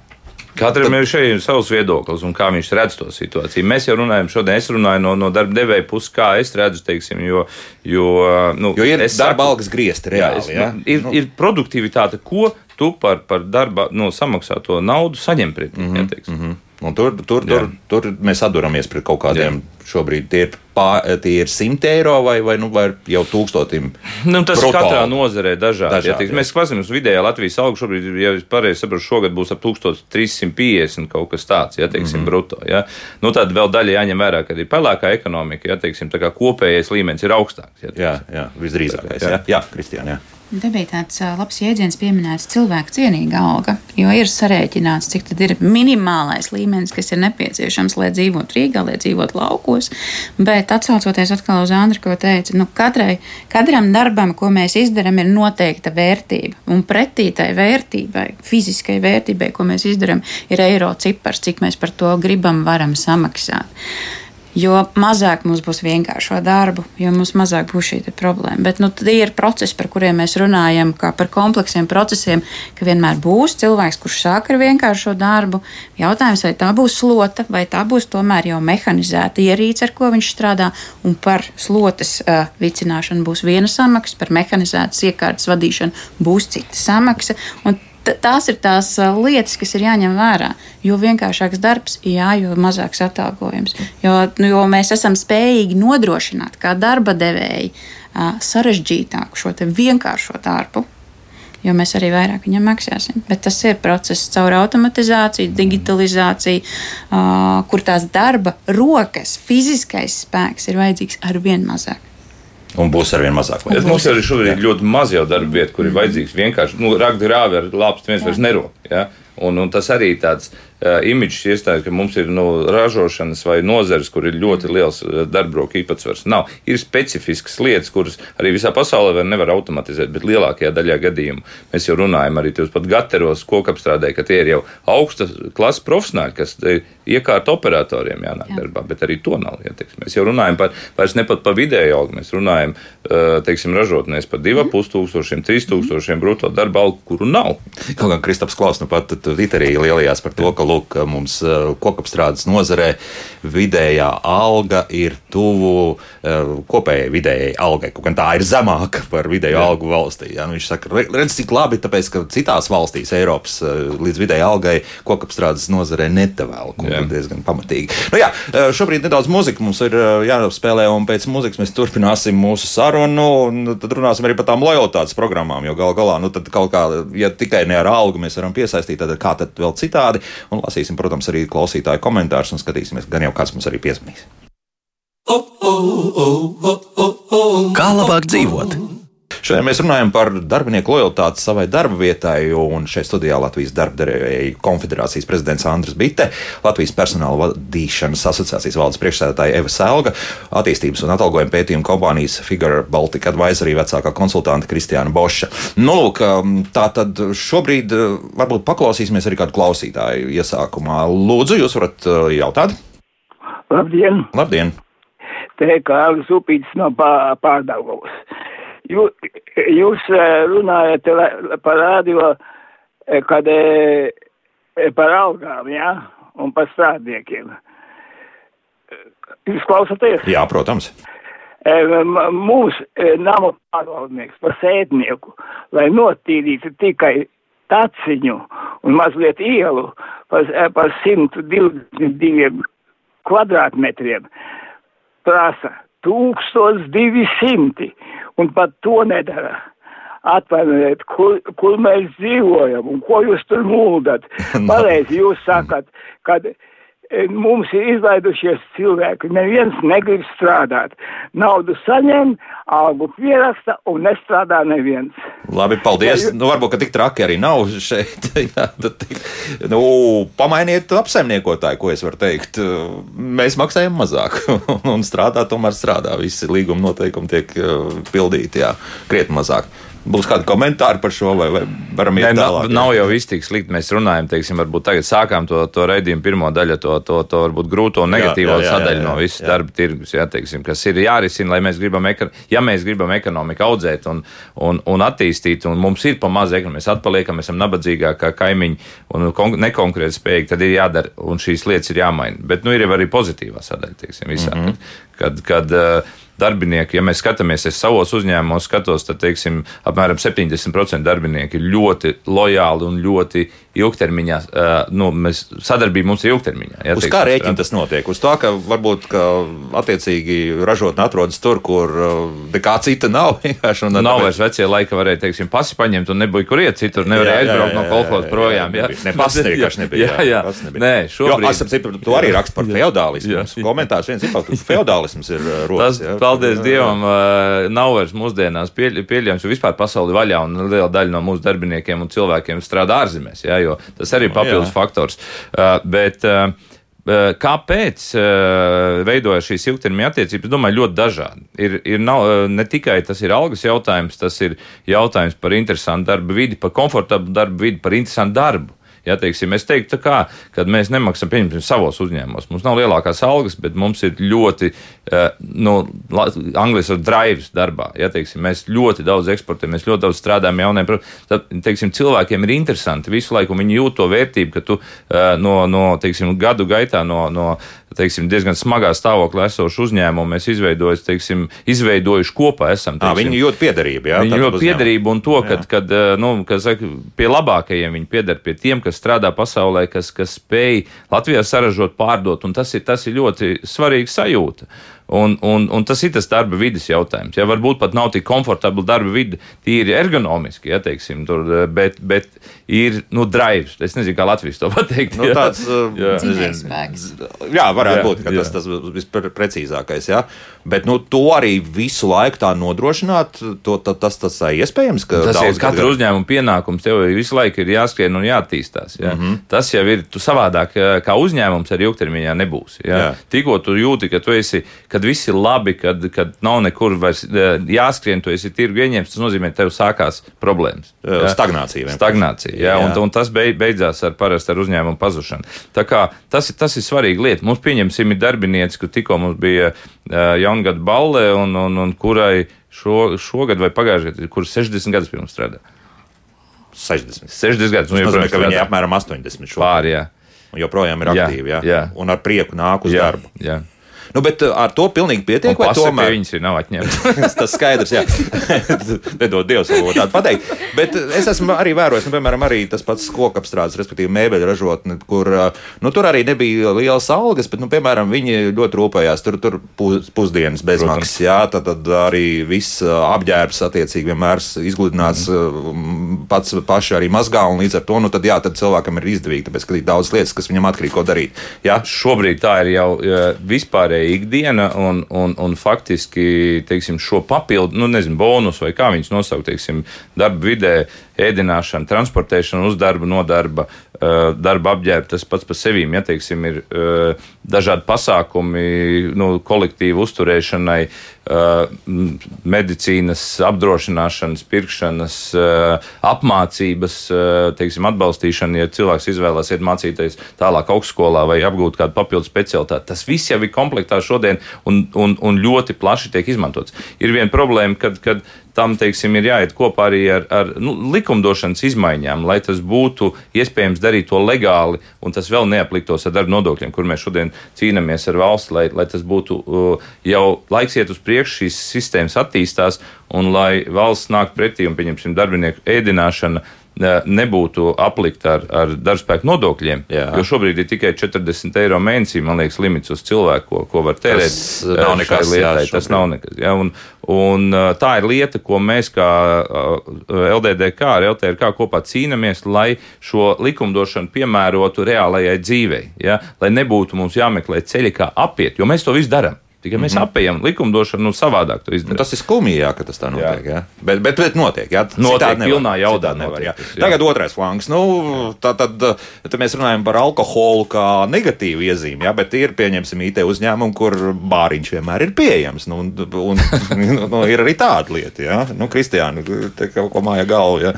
Katram Tad... ir šeit savs viedoklis un kā viņš redz to situāciju. Mēs jau runājam, šodien es runāju no, no darba devēja puses, kā es redzu, teiksim, jo, jo, nu, jo ir darba algas griezti reāli. Jā, es, jā? Ir, nu. ir produktivitāte, ko tu par, par darba no, samaksāto naudu saņem pretī. Mm -hmm, ja, -hmm. Un tur, tur, tur, tur mēs atduramies pret kaut kādiem. Jā. Šobrīd tie ir, pā, tie ir 100 eiro vai, vai, nu, vai jau tūkstotim. Nu, tas brutāli. katrā nozarē dažādi. dažādi ja, tiks, mēs paskatāmies vidējā Latvijas algu šobrīd, ja pareizi saprotu, šogad būs ap 1350 kaut kas tāds, ja teiksim, mm -hmm. bruto. Ja. Nu, tad vēl daļa jāņem vērā, ka ir pelēkā ekonomika, ja teiksim, kopējais līmenis ir augstāks. Ja, jā, jā, visdrīzākais. Jā, jā, jā Kristiāna. Jā. Te bija tāds labs jēdziens pieminēts cilvēku cienīga alga, jo ir sarēķināts, cik tad ir minimālais līmenis, kas ir nepieciešams, lai dzīvotu Rīgā, lai dzīvotu laukos. Bet atsaucoties atkal uz Andru, ko teica, nu katrai, katram darbam, ko mēs izdarām, ir noteikta vērtība. Un pretī tai vērtībai, fiziskai vērtībai, ko mēs izdarām, ir eiro cipars, cik mēs par to gribam, varam samaksāt jo mazāk mums būs vienkāršo darbu, jo mums mazāk būs šī problēma. Bet nu, tie ir procesi, par kuriem mēs runājam, kā par kompleksiem procesiem, ka vienmēr būs cilvēks, kurš sāk ar vienkāršo darbu. Jautājums, vai tā būs slota, vai tā būs tomēr jau mehanizēta ierīce, ar ko viņš strādā, un par slotas uh, vicināšanu būs viena samaksa, par mehanizētas iekārtas vadīšanu būs cita samaksa. Un tās ir tās lietas, kas ir jāņem vērā. Jo vienkāršāks darbs, jā, jo mazāks atalgojums. Jo, nu, jo mēs esam spējīgi nodrošināt, kā darba devēji, sarežģītāku šo vienkāršo darbu. Jo mēs arī vairāk viņam maksāsim. Bet tas ir process caur automatizāciju, digitalizāciju, kur tās darba rokas, fiziskais spēks ir vajadzīgs ar vien mazāk. Un būs ar vien mazāk. Ja mums arī šobrīd ir ļoti maz jau darba vietu, kur ir vajadzīgs vienkārši nu, rakt grāvi ar lāpstu, viens vairs nerok. Ja? Un, un tas arī tāds uh, imidžs iestājas, ka mums ir nu, ražošanas vai nozares, kur ir ļoti liels darbroku īpatsvars. Nav. Ir specifiskas lietas, kuras arī visā pasaulē var nevar automatizēt, bet lielākajā daļā gadījumu mēs jau runājam arī pat gateros, kokapstrādē, ka tie ir jau augsta klases profesionāļi, kas iekārt operatoriem jānāk Jā. darbā, bet arī to nav. Ja, teiks. mēs jau runājam par, vairs ne pat par vidēju algu, mēs runājam, teiksim, ražotnēs par 2,5 tūkstošiem, 3 tūkstošiem bruto darba algu, kuru nav. Kaut kā Kristaps Klaus nu pat Twitterī lielījās par to, ka lūk, mums eh, kokapstrādes nozarē vidējā alga ir tuvu eh, kopējai vidējai algai. Kaut gan tā ir zemāka par vidējo Jā. algu valstī. Ja? Nu, viņš saka, redz, cik labi, tāpēc, ka citās valstīs Eiropas eh, līdz vidējai algai kokapstrādes nozarē netavēl. Tas ir diezgan pamatīgi. Nu, jā, šobrīd nedaudz muzika mums ir jāspēlē, un pēc muzikas mēs turpināsim mūsu sarunu. Tad runāsim arī par tām lojalitātes programmām, jo gal galā, nu, tad kaut kā, ja tikai ne ar algu mēs varam piesaistīt, tad kā tad vēl citādi. Un lasīsim, protams, arī klausītāju komentārus un skatīsimies, gan jau kāds mums arī piezvanīs. Kā labāk dzīvot? Šodien mēs runājam par darbinieku lojalitāti savai darba vietai, un šeit studijā Latvijas darbdevēju konfederācijas prezidents Andris Bitte, Latvijas personāla vadīšanas asociācijas valdes priekšsēdētāja Eva Selga, attīstības un atalgojuma pētījuma kompānijas Figure Baltica Advisory vecākā konsultante Kristiāna Boša. Nu, lūk, um, tā tad šobrīd uh, varbūt paklausīsimies arī kādu klausītāju iesākumā. Lūdzu, jūs varat uh, jautāt? Labdien! Labdien! Te kā Algas upītis no pārdagavas. Jū, jūs runājat par radio, kad par algām, jā, ja? un par strādniekiem. Jūs klausāties? Jā, protams. Mūsu nama pārvaldnieks par sēdnieku, lai notīrītu tikai taciņu un mazliet ielu par, par 122 kvadrātmetriem, prasa 1200 un pat to nedara. Atvainojiet, kur, kur mēs dzīvojam un ko jūs tur mūldat. Pareizi jūs sakat, kad E, mums ir izlaidušies cilvēki. Neviens negrib strādāt. Naudu saņem, algu pieraksta un nestrādā neviens. Labi, paldies. Ja, nu, varbūt, ka tik traki arī nav šeit. Jā, tad, nu, pamainiet apsaimniekotāju, ko es varu teikt. Mēs maksājam mazāk un strādā, tomēr strādā. Visi līguma noteikumi tiek uh, pildīti, jā, krietni mazāk. Būs kādi komentāri par šo, vai, vai varam iet tālāk? Nav, nav jau viss tik slikti. Mēs runājam, teiksim, varbūt tagad sākām to, to raidījumu pirmo daļu, to, to, to varbūt grūto negatīvo jā, jā, jā, sadaļu jā, jā, no visas jā. darba tirgus, jā, teiksim, kas ir jārisina, lai mēs gribam, ja mēs gribam ekonomiku audzēt un, un, un attīstīt, un mums ir pa maz ekonomika, mēs atpaliekam, mēs esam nabadzīgākā kaimiņi un nekonkurēt spējīgi, tad ir jādara, un šīs lietas ir jāmaina. Bet, nu, ir jau arī pozitīvā sadaļa, teiksim, visā. Mm -hmm. Kad, kad, uh, darbinieki, ja mēs skatāmies, es savos uzņēmumos skatos, tad, teiksim, apmēram 70% darbinieki ir ļoti lojāli un ļoti ilgtermiņā, nu, mēs sadarbība mums ir ilgtermiņā. Ja, Uz kā rēķina tas notiek? Uz to, ka varbūt ka attiecīgi ražotne atrodas tur, kur nekā cita nav. Un, nav vairs vecie laika, varēja, teiksim, pasi paņemt un nebija kur iet citur, nevarēja aizbraukt no kolekcijas projām. Jā, ne, vienkārši nebija. Jā, jā. jā. Nē, šobrīd. Jo, esam, tu arī rakst par feudālismu. Komentārs viens ir ka feudālisms ir rodas. Tas, paldies Dievam, nav vairs mūsdienās pieļaujams, jo vispār pasauli vaļā un liela daļa no mūsu darbiniekiem un cilvēkiem strādā ārzemēs. Jā, jo tas arī ir papildus Jā. faktors. Uh, bet, uh, uh Kāpēc uh, veidojas šīs ilgtermiņa attiecības? Es domāju, ļoti dažādi. Ir, ir nav, uh, ne tikai tas ir algas jautājums, tas ir jautājums par interesantu darba vidi, par komfortablu darba vidi, par interesantu darbu. Ja, teiksim, es teiktu, kā, kad mēs nemaksājam, pieņemsim, savos uzņēmumos. Mums nav lielākās algas, bet mums ir ļoti, uh, nu, angļuiski ir drives darbā. Ja, teiksim, mēs ļoti daudz eksportējam, mēs ļoti daudz strādājam jauniem. Tad, teiksim, cilvēkiem ir interesanti visu laiku, un viņi jūt to vērtību, ka tu uh, no, no teiksim, gadu gaitā no, no teiksim, diezgan smagā stāvoklī esošu uzņēmumu mēs izveidojuši, teiksim, izveidojuši kopā. Esam, teiksim, à, viņi jūt piederību. Jā, viņi jūt piederību un to, ka, kad, nu, kad saka, pie labākajiem viņi pieder pie tiem, kas strādā pasaulē, kas, kas spēj Latvijā saražot, pārdot, un tas ir, tas ir ļoti svarīgi sajūta. Un, un, un tas ir tas darba vidas jautājums. Ja, varbūt pat nav tik komfortabla darba vide, tīri ergonomiski, ja, teiksim, tur, bet, bet ir nu, drives. Es nezinu, kā Latvijas to pateikt. Nu, tāds, jā. Nezinu, jā, varētu jā, būt jā. tas, tas visprecīzākais. Ja. Bet nu, to arī visu laiku tā nodrošināt, to, tā, tas, tas ir iespējams. Tas ir katra uzņēmuma pienākums. Tev visu laiku ir jāskrien un jāattīstās. Ja. Mm -hmm. Tas jau ir savādāk, kā uzņēmums arī ilgtermiņā nebūs. Ja. Tikko tu jūti, ka tu esi kad viss ir labi, kad, kad nav nekur vairs eh, jāskrien, tu esi tirgu ieņemts, tas nozīmē, ka tev sākās problēmas. Jā? Stagnācija. Vienkārši. Stagnācija, jā, jā. Un, un tas beidzās ar parasti ar uzņēmumu pazušanu. Tā kā tas, tas ir svarīga lieta. Mums pieņemsim ir darbinieci, kur tikko mums bija uh, jaungada balle, un, un, un kurai šo, šogad vai pagājušajā gadā, kur 60 gadus pirms strādā. 60. 60 gadus. Nu, nozīmē, ka viņi ir apmēram 80 šobrīd. Pār, jā. Un joprojām ir aktīvi, jā, jā. jā. Un ar prieku nāk uz jā, darbu. Jā. Nu, bet uh, ar to pilnīgi pietiek. Vai tomēr viņas ir nav atņemtas? tas skaidrs, jā. Nedod Dievs, vēl tādu pateikt. Bet uh, es esmu arī vērojis, nu, piemēram, arī tas pats kokapstrādes, respektīvi mēbeļu ražotne, kur uh, nu, tur arī nebija lielas algas, bet, nu, piemēram, viņi ļoti rūpējās. Tur, tur pus, pusdienas bezmaksas, jā, tad, tad arī viss apģērbs attiecīgi vienmēr izgludināts mm. pats paši arī mazgā, un līdz ar to, nu, tad, jā, tad cilvēkam ir izdevīgi, tāpēc, ka ir daudz lietas, kas viņam atkarīgi ko darīt. Jā? Šobrīd tā ir jau vispārēji ikdiena, un, un, un faktiski teiksim, šo papildu, nu, nezinu, bonus vai kā viņus nosaukt, teiksim, darba vidē, ēdināšana, transportēšana uz darba, no darba, darba apģērba, tas pats par sevi, ja teiksim, ir dažādi pasākumi, nu, kolektīvu uzturēšanai, medicīnas apdrošināšanas, pirkšanas, apmācības, teiksim, atbalstīšana, ja cilvēks izvēlās iet mācīties tālāk augstskolā vai apgūt kādu papildu specialitāti. Tas viss jau ir komplektā šodien un, un, un ļoti plaši tiek izmantots. Ir viena problēma, kad, kad tam teiksim, ir jāiet kopā arī ar, ar nu, likumdošanas izmaiņām, lai tas būtu iespējams darīt to legāli un tas vēl neapliktos ar darba nodokļiem, kur mēs šodien cīnāmies ar valsti, lai, lai tas būtu uh, jau laiks iet uz priekšu, šīs sistēmas attīstās un lai valsts nāk pretī un, pieņemsim, darbinieku ēdināšana nebūtu aplikta ar, ar darbspēku nodokļiem. Jā. Jo šobrīd ir tikai 40 eiro mēnesī, man liekas, limits uz cilvēku, ko, ko var tērēt. Tas nav nekas lietai. Jā, tas nav nekas. Jā, un, un tā ir lieta, ko mēs kā LDDK ar LTRK kopā cīnāmies, lai šo likumdošanu piemērotu reālajai dzīvei. Ja? Lai nebūtu mums jāmeklē ceļi, kā apiet, jo mēs to visu darām. Tikai mēs mm -hmm. apējam likumdošanu, nu, savādāk. Nu, tas ir skumji, jā, ka tas tā notiek. Jā. Jā. Bet, bet, bet notiek, jā. Notiek pilnā jaudā. Nevar, jā. Jā. Tagad otrais flanks. Nu, tā, tad, tad mēs runājam par alkoholu kā negatīvu iezīmi, jā, bet ir, pieņemsim, IT uzņēmumu, kur bāriņš vienmēr ir pieejams. Nu, un, un, nu, ir arī tāda lieta, jā. Nu, Kristiāna, te kaut ko māja galva, jā.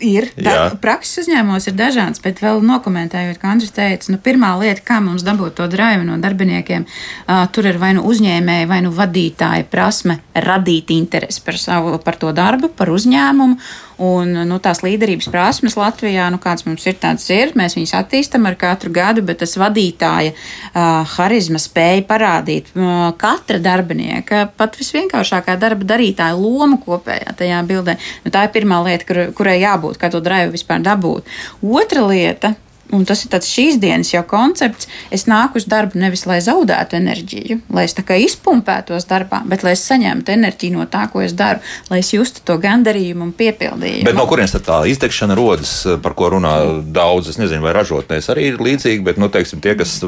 Ir. Da, prakses uzņēmumos ir dažāds, bet vēl nokomentējot, kā Andris teica, nu, pirmā lieta, kā mums dabūt to drāju no darbiniekiem, uh, tur ir vai nu uzņēmumi, uzņēmēja vai nu vadītāja prasme radīt interesi par, savu, par to darbu, par uzņēmumu. Un, nu, tās līderības prasmes Latvijā, nu, kāds mums ir, tāds ir. Mēs viņus attīstam ar katru gadu, bet tas vadītāja uh, harizma spēja parādīt uh, katra darbinieka, pat visvienkāršākā darba darītāja loma kopējā tajā bildē. Nu, tā ir pirmā lieta, kur, kurai jābūt, kā to drāju vispār dabūt. Otra lieta, Un tas ir šīs dienas jau koncepts. Es nāku uz darbu nevis lai zaudētu enerģiju, lai es tā kā izpumpētos darbā, bet lai es saņemtu enerģiju no tā, ko es daru, lai es justu to gandarījumu un piepildījumu. Bet no kurienes tā izdegšana rodas, par ko runā daudz? Es nezinu, vai ražotnēs arī ir līdzīgi, bet, nu, teiksim, tie, kas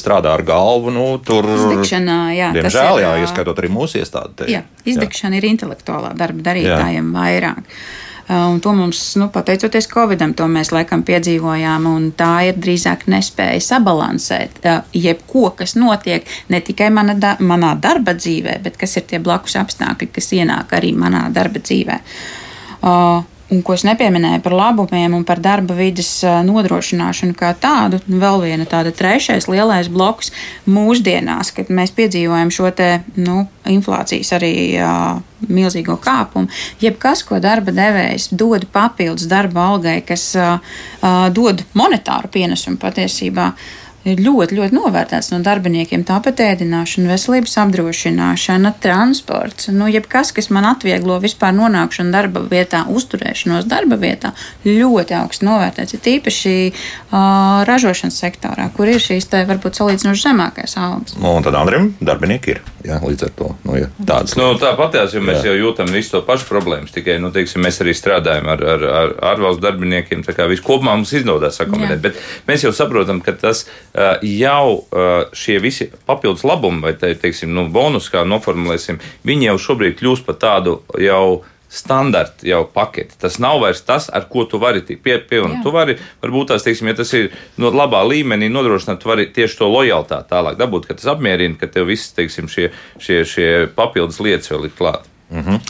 strādā ar galvu, nu, tur. Izdegšana, jā. Diemžēl, jā, ieskaitot arī mūsu iestādi. Jā, izdegšana jā. ir intelektuālā darba darītājiem jā. vairāk. Un to mums, nu, pateicoties Covidam, to mēs laikam piedzīvojām. Tā ir drīzāk nespēja sabalansēt jebko, kas notiek ne tikai mana da manā darba dzīvē, bet kas ir tie blakus apstākļi, kas ienāk arī manā darba dzīvē. Uh, un ko es nepieminēju par labumiem un par darba vidas nodrošināšanu kā tādu. Vēl viena tāda trešais lielais bloks mūsdienās, kad mēs piedzīvojam šo te, nu, inflācijas arī uh, milzīgo kāpumu. Jebkas, ko darba devējs dod papildus darba algai, kas uh, dod monetāru pienesumu patiesībā. Uh, ir ļoti, ļoti novērtēts no darbiniekiem. Tāpat ēdināšana, veselības apdrošināšana, transports, nu, jebkas, kas man atvieglo vispār nonākšanu darba vietā, uzturēšanos darba vietā, ļoti augsts novērtēts. Ir tīpaši uh, ražošanas sektorā, kur ir šīs te varbūt salīdzinoši zemākais algas. Nu, un tad Andrim darbinieki ir. Jā, līdz ar to nu, ja, tādas nu, tāpatās, jo mēs jā. jau jūtam visu to pašu problēmas. Tikai nu, teiksim, mēs arī strādājam ar, ar, ar ārvalstu darbiniekiem. Tā kā viss kopumā mums izdodas akomodēt. Bet mēs jau saprotam, ka tas uh, jau uh, šie visi papildus labumi, vai te, teiksim, nu, bonus, kā noformulēsim, viņi jau šobrīd kļūst par tādu jau standarta jau paketi. Tas nav vairs tas, ar ko tu vari pievienot. Tu vari, varbūt tās, teiksim, ja tas ir no labā līmenī nodrošināt, tu vari tieši to lojalitāti tālāk dabūt, ka tas apmierina, ka tev viss, teiksim, šie, šie, šie papildus lietas vēl ir klāt. Mm -hmm.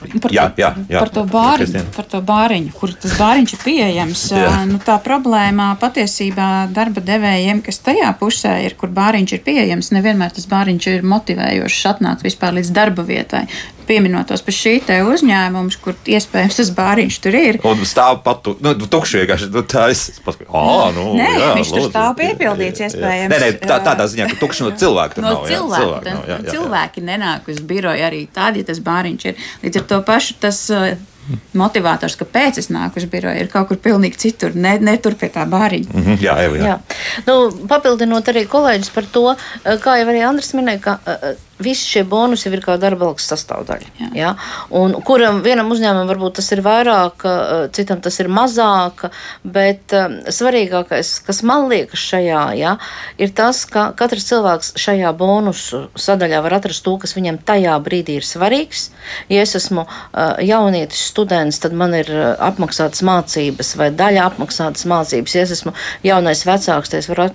Par, jā, jā, jā. Par, to bāriņu, par to bāriņu, kur tas bāriņš ir pieejams. nu, tā problēma patiesībā darba devējiem, kas tajā pusē ir, kur bāriņš ir pieejams, nevienmēr tas bāriņš ir motivējošs atnākt vispār līdz darba vietai pieminotos par šī te uzņēmuma, kur iespējams tas bāriņš tur ir. Un stāv pat tu, nu, tukši vienkārši. Nu, tā es paskatu, ah, nu, nē, jā, viņš tur stāv piepildīts iespējams. Nē, nē, tā, tādā ziņā, ka tukši no cilvēka no nav. Cilvēku, jā, cilvēku, nav, jā, jā, jā. cilvēki nenāk uz biroju arī tad, ja tas bāriņš ir. Līdz ar to pašu tas. Uh, motivators, kāpēc es nāku uz biroju, ir kaut kur pilnīgi citur, ne, ne tur pie tā bāriņa. Mm -hmm, jā, jau, jā. jā. Nu, papildinot arī kolēģis par to, eh, kā jau arī Andris minēja, ka uh, visi šie bonusi ir kā darba algas sastāvdaļa. Jā. Ja? Un kuram vienam uzņēmumam varbūt tas ir vairāk, citam tas ir mazāk, bet um, svarīgākais, kas man liekas šajā, ja, ir tas, ka katrs cilvēks šajā bonusu sadaļā var atrast to, kas viņam tajā brīdī ir svarīgs. Ja es esmu uh, jaunietis, students, tad man ir apmaksātas mācības vai daļa apmaksātas mācības. Ja es esmu jaunais vecāks, tad es varu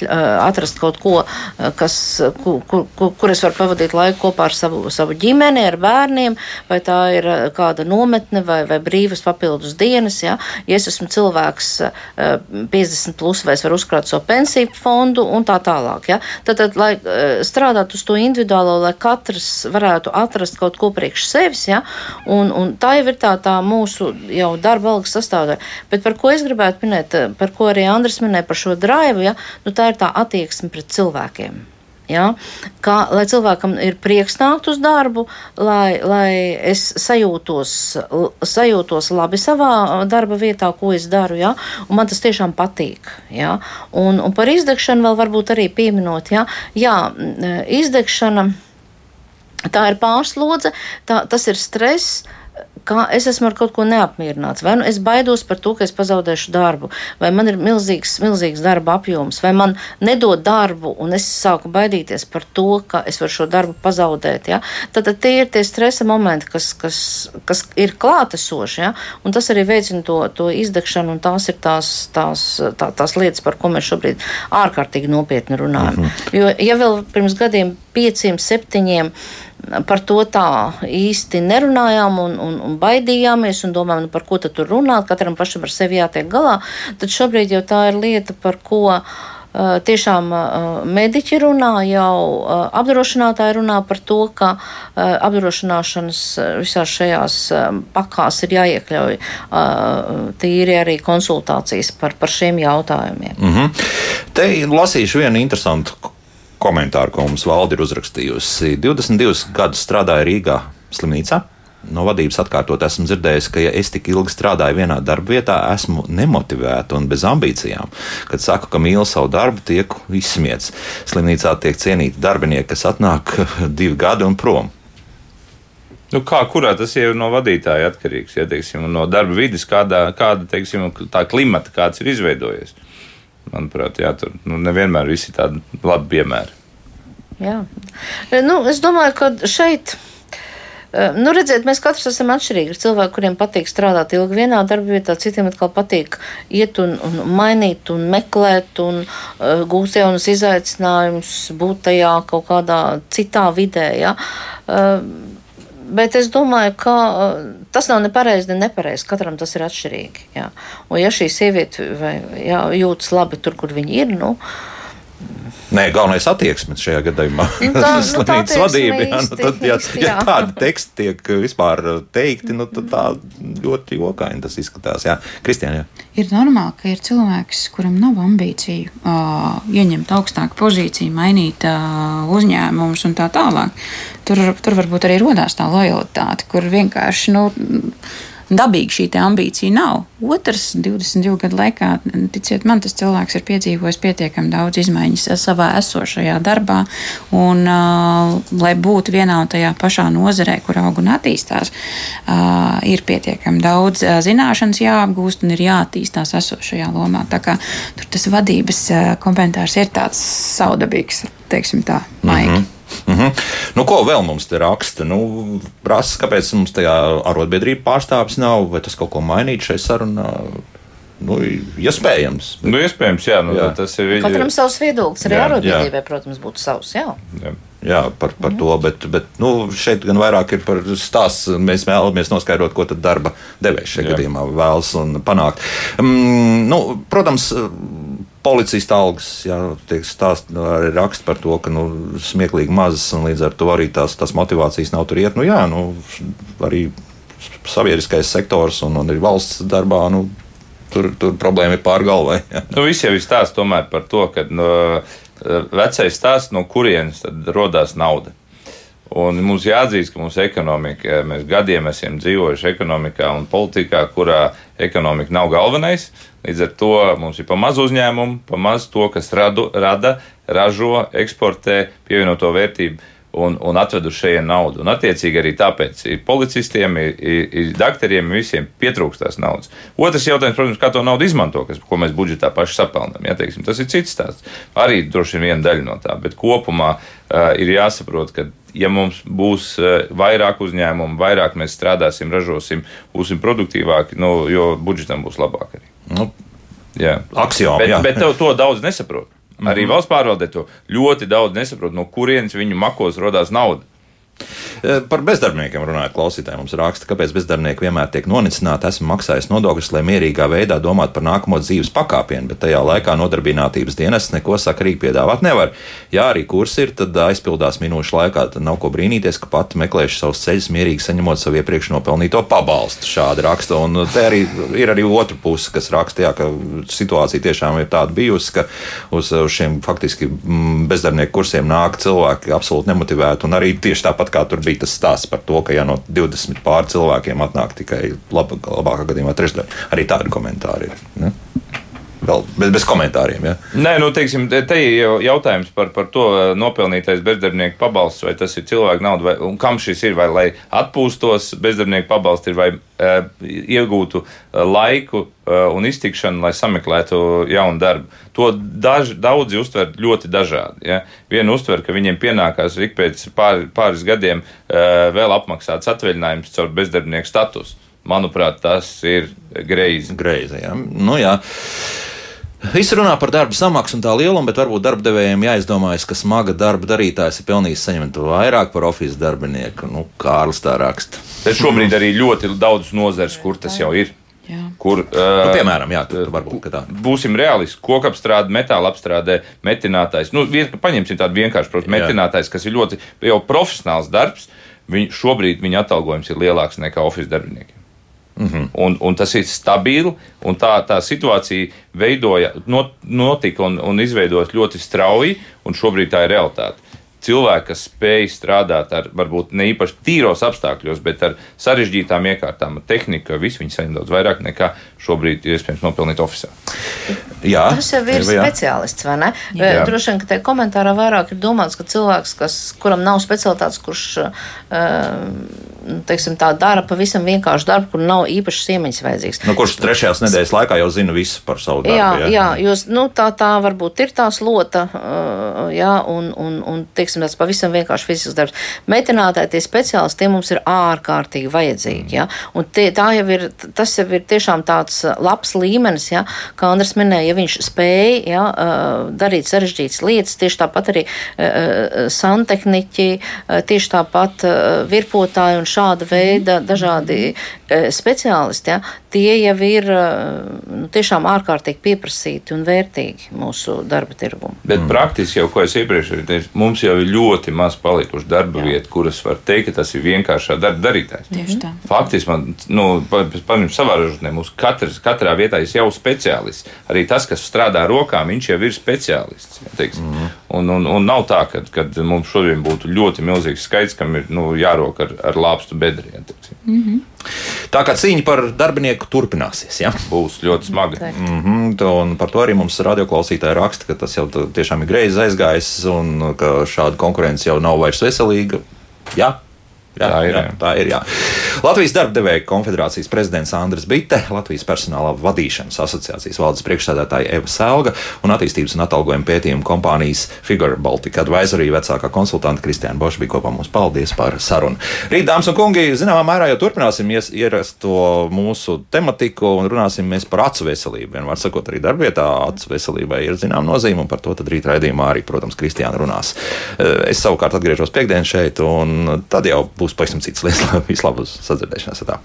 atrast kaut ko, kas, kur, kur, kur es varu pavadīt laiku laiku kopā ar savu, savu ģimeni, ar bērniem, vai tā ir uh, kāda nometne vai, vai brīvas papildus dienas. Ja, ja es esmu cilvēks 50 plus, vai es varu uzkrāt savu pensiju fondu un tā tālāk. Ja. Tad, tad, lai strādātu uz to individuālo, lai katrs varētu atrast kaut ko priekš sevis, ja, un, un tā jau ir tā, tā mūsu jau darba algas sastāvdaļa. Bet par ko es gribētu minēt, par ko arī Andris minēja par šo draivu, ja, nu, tā ir tā attieksme pret cilvēkiem. Ja? Kā, lai cilvēkam ir prieks nākt uz darbu, lai, lai es sajūtos, sajūtos labi savā darba vietā, ko es daru, ja? un man tas tiešām patīk. Ja? Un, un par izdegšanu vēl varbūt arī pieminot, ja? jā, izdegšana. Tā ir pārslodze, tā, tas ir stress, kā es esmu ar kaut ko neapmierināts, vai nu es baidos par to, ka es pazaudēšu darbu, vai man ir milzīgs, milzīgs darba apjoms, vai man nedod darbu, un es sāku baidīties par to, ka es varu šo darbu pazaudēt. Ja? Tad, tad tie ir tie stresa momenti, kas, kas, kas ir klātesoši, ja? un tas arī veicina to, to izdegšanu, un tās ir tās, tās, tā, tās lietas, par ko mēs šobrīd ārkārtīgi nopietni runājam. Mm -hmm. Jo, ja vēl pirms gadiem pieciem, septiņiem, par to tā īsti nerunājām un, un, un baidījāmies un domājām, nu, par ko tad tur runāt, katram pašam ar sevi jātiek galā, tad šobrīd jau tā ir lieta, par ko uh, tiešām uh, mediķi runā, jau uh, apdrošinātāji runā par to, ka apdrošināšanas visās šajās pakās ir jāiekļauj tīri arī konsultācijas par, par šiem jautājumiem. Mm -hmm. Te lasīšu vienu interesantu komentāru, ko mums valde ir uzrakstījusi. 22 gadus strādāja Rīgā slimnīcā. No vadības atkārtot esmu dzirdējis, ka, ja es tik ilgi strādāju vienā darba vietā, esmu nemotivēta un bez ambīcijām. Kad saku, ka mīlu savu darbu, tiek izsmiets. Slimnīcā tiek cienīti darbinieki, kas atnāk divi gadi un prom. Nu, kā kurā tas ir no vadītāja atkarīgs, ja teiksim, no darba vidas, kādā, kāda teiksim, tā klimata, kāds ir izveidojies manuprāt, jā, tur nu, nevienmēr visi tādi labi piemēri. Jā. Nu, es domāju, ka šeit. Eh, nu, redziet, mēs katrs esam atšķirīgi. Ir cilvēki, kuriem patīk strādāt ilgi vienā darba vietā, citiem atkal patīk iet un, un mainīt, un meklēt, un uh, gūt jaunus izaicinājumus, būt tajā kaut kādā citā vidē. Ja? Uh, Bet es domāju, ka uh, tas nav nepareizi, ne nepareizi. Katram tas ir atšķirīgi. Jā. Un ja šī sieviete vai, jā, jūtas labi tur, kur viņa ir, nu, Nē, galvenais attieksme šajā gadījumā ir nu, nu, slimnīcas vadība. Jā, nu, tad, ja, ja tādi teksti tiek vispār teikti, nu, tad tā ļoti jokaini tas izskatās. Jā, Kristiāna. Jā. Ir normāli, ka ir cilvēks, kuram nav ambīciju uh, ieņemt augstāku pozīciju, mainīt uh, uzņēmumus un tā tālāk. Tur, tur varbūt arī rodās tā lojalitāte, kur vienkārši. Nu, dabīgi šī ambīcija nav. Otrs, 22 gadu laikā, ticiet man, tas cilvēks ir piedzīvojis pietiekami daudz izmaiņas savā esošajā darbā, un, uh, lai būtu vienā un tajā pašā nozarē, kur aug un attīstās, uh, ir pietiekami daudz uh, zināšanas jāapgūst un ir jāattīstās esošajā lomā. Tā kā tur tas vadības uh, komentārs ir tāds saudabīgs, teiksim tā, maigi. Mm -hmm. Mm -hmm. nu, ko vēl mums te raksta? Nu, prasa, kāpēc mums tajā arotbiedrība pārstāvis nav, vai tas kaut ko mainīt šai sarunā? Nu, iespējams. Bet... Nu, iespējams, jā, nu, jā. tas ir. Katram savs viedoklis, arī arotbiedrībai, protams, būtu savs. Jā. Jā. Jā, par, par mm. to, bet, bet nu, šeit gan vairāk ir par stāstu. Mēs vēlamies noskaidrot, ko tad darba devējs šajā Jā. gadījumā vēlas panākt. Um, nu, protams, policista algas, jā, tiek stāst, nu, arī raksta par to, ka nu, smieklīgi mazas un līdz ar to arī tās, tās motivācijas nav tur iet. Nu, jā, nu, arī sabiedriskais sektors un, un arī valsts darbā. Nu, Tur, tur problēma ir pār galvai. Nu, Visi jau ir stāsts par to, ka no, vecais stāsts, no kurienes radās nauda. Un mums jāatzīst, ka mūsu ekonomika, mēs gadiem esam dzīvojuši ekonomikā un politikā, kurā ekonomika nav galvenais. Līdz ar to mums ir pa maz uzņēmumu, pa maz to, kas radu, rada, ražo, eksportē pievienoto vērtību un, un atveduši šeit naudu. Un, attiecīgi, arī tāpēc ir policistiem, ir, ir, ir doktoriem, visiem pietrūkst tās naudas. Otrs jautājums, protams, kā to naudu izmanto, kas, ko mēs budžetā paši sapelnām. Ja, teiksim, tas ir cits stāsts. Arī droši vien viena daļa no tā, bet kopumā uh, ir jāsaprot, ka ja mums būs vairāk uzņēmumu, vairāk mēs strādāsim, ražosim, būsim produktīvāki, nu, jo budžetam būs labāk arī. Nu, jā. Aksioma, bet, jā. bet to, to daudz nesaprot. Mm -hmm. Arī valsts pārvaldē to ļoti daudz nesaprot, no kurienes viņu makos radās nauda. Eh, par bezdarbniekiem runājot, klausītājiem mums raksta, kāpēc bezdarbnieki vienmēr tiek nonicināti. Esmu maksājis nodokļus, lai mierīgā veidā domātu par nākamo dzīves pakāpienu, bet tajā laikā nodarbinātības dienests neko sakarīgi piedāvāt nevar. Ja arī kurs ir, tad aizpildās minūšu laikā. Tad nav ko brīnīties, ka pati meklēšu savus ceļus, mierīgi saņemot savu iepriekš nopelnīto pabalstu. Šādi raksta. Un te arī ir arī otra puse, kas raksta, jā, ka situācija tiešām ir tāda bijusi, ka uz šiem faktiski mm, bezdarbnieku kursiem nāk cilvēki absolūti nemotivēti. Un arī tieši tāpat kā tur bija tas stāsts par to, ka ja no 20 pār cilvēkiem atnāk tikai laba, labākā gadījumā trešdaļa. Arī tādi komentāri ir. Ne? Vēl bez, bez komentāriem. Ja? Nē, nu, teiksim, te, ir jautājums par, par to nopelnītais bezdarbnieku pabalsts, vai tas ir cilvēku nauda, vai, un kam šis ir, vai lai atpūstos bezdarbnieku pabalsts ir, vai e, iegūtu laiku e, un iztikšanu, lai sameklētu jaunu darbu. To daž, daudzi uztver ļoti dažādi. Ja? Vienu uztver, ka viņiem pienākās ik pēc pār, pāris gadiem e, vēl apmaksāts atvaļinājums caur bezdarbnieku statusu. Manuprāt, tas ir greizi. Greizi, jā. Nu, jā. Visi runā par darba samaksu un tā lielumu, bet varbūt darbdevējiem jāizdomājas, ka smaga darba darītājs ir pelnījis saņemt vairāk par oficiālu darbinieku. Nu, Kārlis tā raksta. Bet šobrīd arī ļoti daudz nozares, kur tas jau ir. Jā. Kur, Nu, piemēram, jā, tur varbūt ka tā. Būsim realisti. Kokapstrāde, metāla apstrādē, metinātājs. Nu, vien, paņemsim tādu vienkāršu, protams, metinātājs, kas ir ļoti jau profesionāls darbs. Viņ, šobrīd viņa atalgojums ir lielāks nekā oficiālajiem darbiniekiem. -hmm. un, un tas ir stabili, un tā, tā situācija veidoja, not, notika un, un izveidojas ļoti strauji, un šobrīd tā ir realitāte. Cilvēki, kas spēj strādāt ar varbūt ne īpaši tīros apstākļos, bet ar sarežģītām iekārtām, tehniku, visu viņi saņem daudz vairāk nekā šobrīd iespējams nopelnīt oficiāli. Jā, Tas jau ir jā. speciālists, vai ne? Jā. Droši vien, ka tajā komentārā vairāk ir domāts, ka cilvēks, kas, kuram nav specialitātes, kurš uh, teiksim, tā dara pavisam vienkāršu darbu, kur nav īpašas iemaņas vajadzīgas. Nu, kurš trešajās nedēļas laikā jau zina visu par savu darbu? Jā, jā, jo nu, tā, tā varbūt ir tā slota, uh, jā, un, un, un teiksim, tāds pavisam vienkārši fizisks darbs. Metinātāji, tie speciālisti, tie mums ir ārkārtīgi vajadzīgi. Jā, un tie, tā jau ir, tas jau ir tiešām tāds uh, labs līmenis, jā, kā Andris minēja, ja viņš spēja jā, uh, darīt sarežģītas lietas, tieši tāpat arī uh, santehniķi, tieši tāpat virpotāji un šāda veida dažādi speciālisti, jā, tie jau ir nu, tiešām ārkārtīgi pieprasīti un vērtīgi mūsu darba tirgumā. Bet mm. praktiski jau, ko es iepriekš teicu, mums jau ir ļoti maz palikuši darba vietas, kuras var teikt, ka tas ir vienkāršā darba darītājs. Tieši tā. Faktiski, man, nu, paņemsim savā ražotnē, mums katrs, katrā vietā ir jau speciālists. Arī tas, kas strādā rokām, viņš jau ir speciālists. Ja, mm. Un, un, un nav tā, ka kad mums šodien būtu ļoti milzīgs skaits, kam ir nu, jārok ar, ar lāpstu bedriem. Mm. Tā kā cīņa par darbinieku turpināsies. Ja? Būs ļoti smagi. Mm -hmm, un par to arī mums radioklausītāji raksta, ka tas jau tiešām ir greizi aizgājis un ka šāda konkurence jau nav vairs veselīga. Jā, Jā, Tā ir, jā, tā ir. Jā. Latvijas darba devēja konfederācijas prezidents Andris Bitte, Latvijas personālā vadīšanas asociācijas valdes priekšsēdētāja Eva Selga un attīstības un atalgojuma pētījuma kompānijas Figure Baltica advisory vecākā konsultanta Kristiāna Boša bija kopā mums. Paldies par sarunu. Rīt, dāmas un kungi, zināmā mērā jau turpināsim ierasto mūsu tematiku un runāsim mēs par acu veselību. Vienmēr sakot, arī darbvietā acu veselībai ir zināma nozīme, un par to tad rīt raidījumā arī, protams, Kristiāna runās. Eh, Es savukārt atgriežos piekdien šeit, un tad jau būs pavisam cits lietas. Vislabāk sadzirdēšanās! Tā.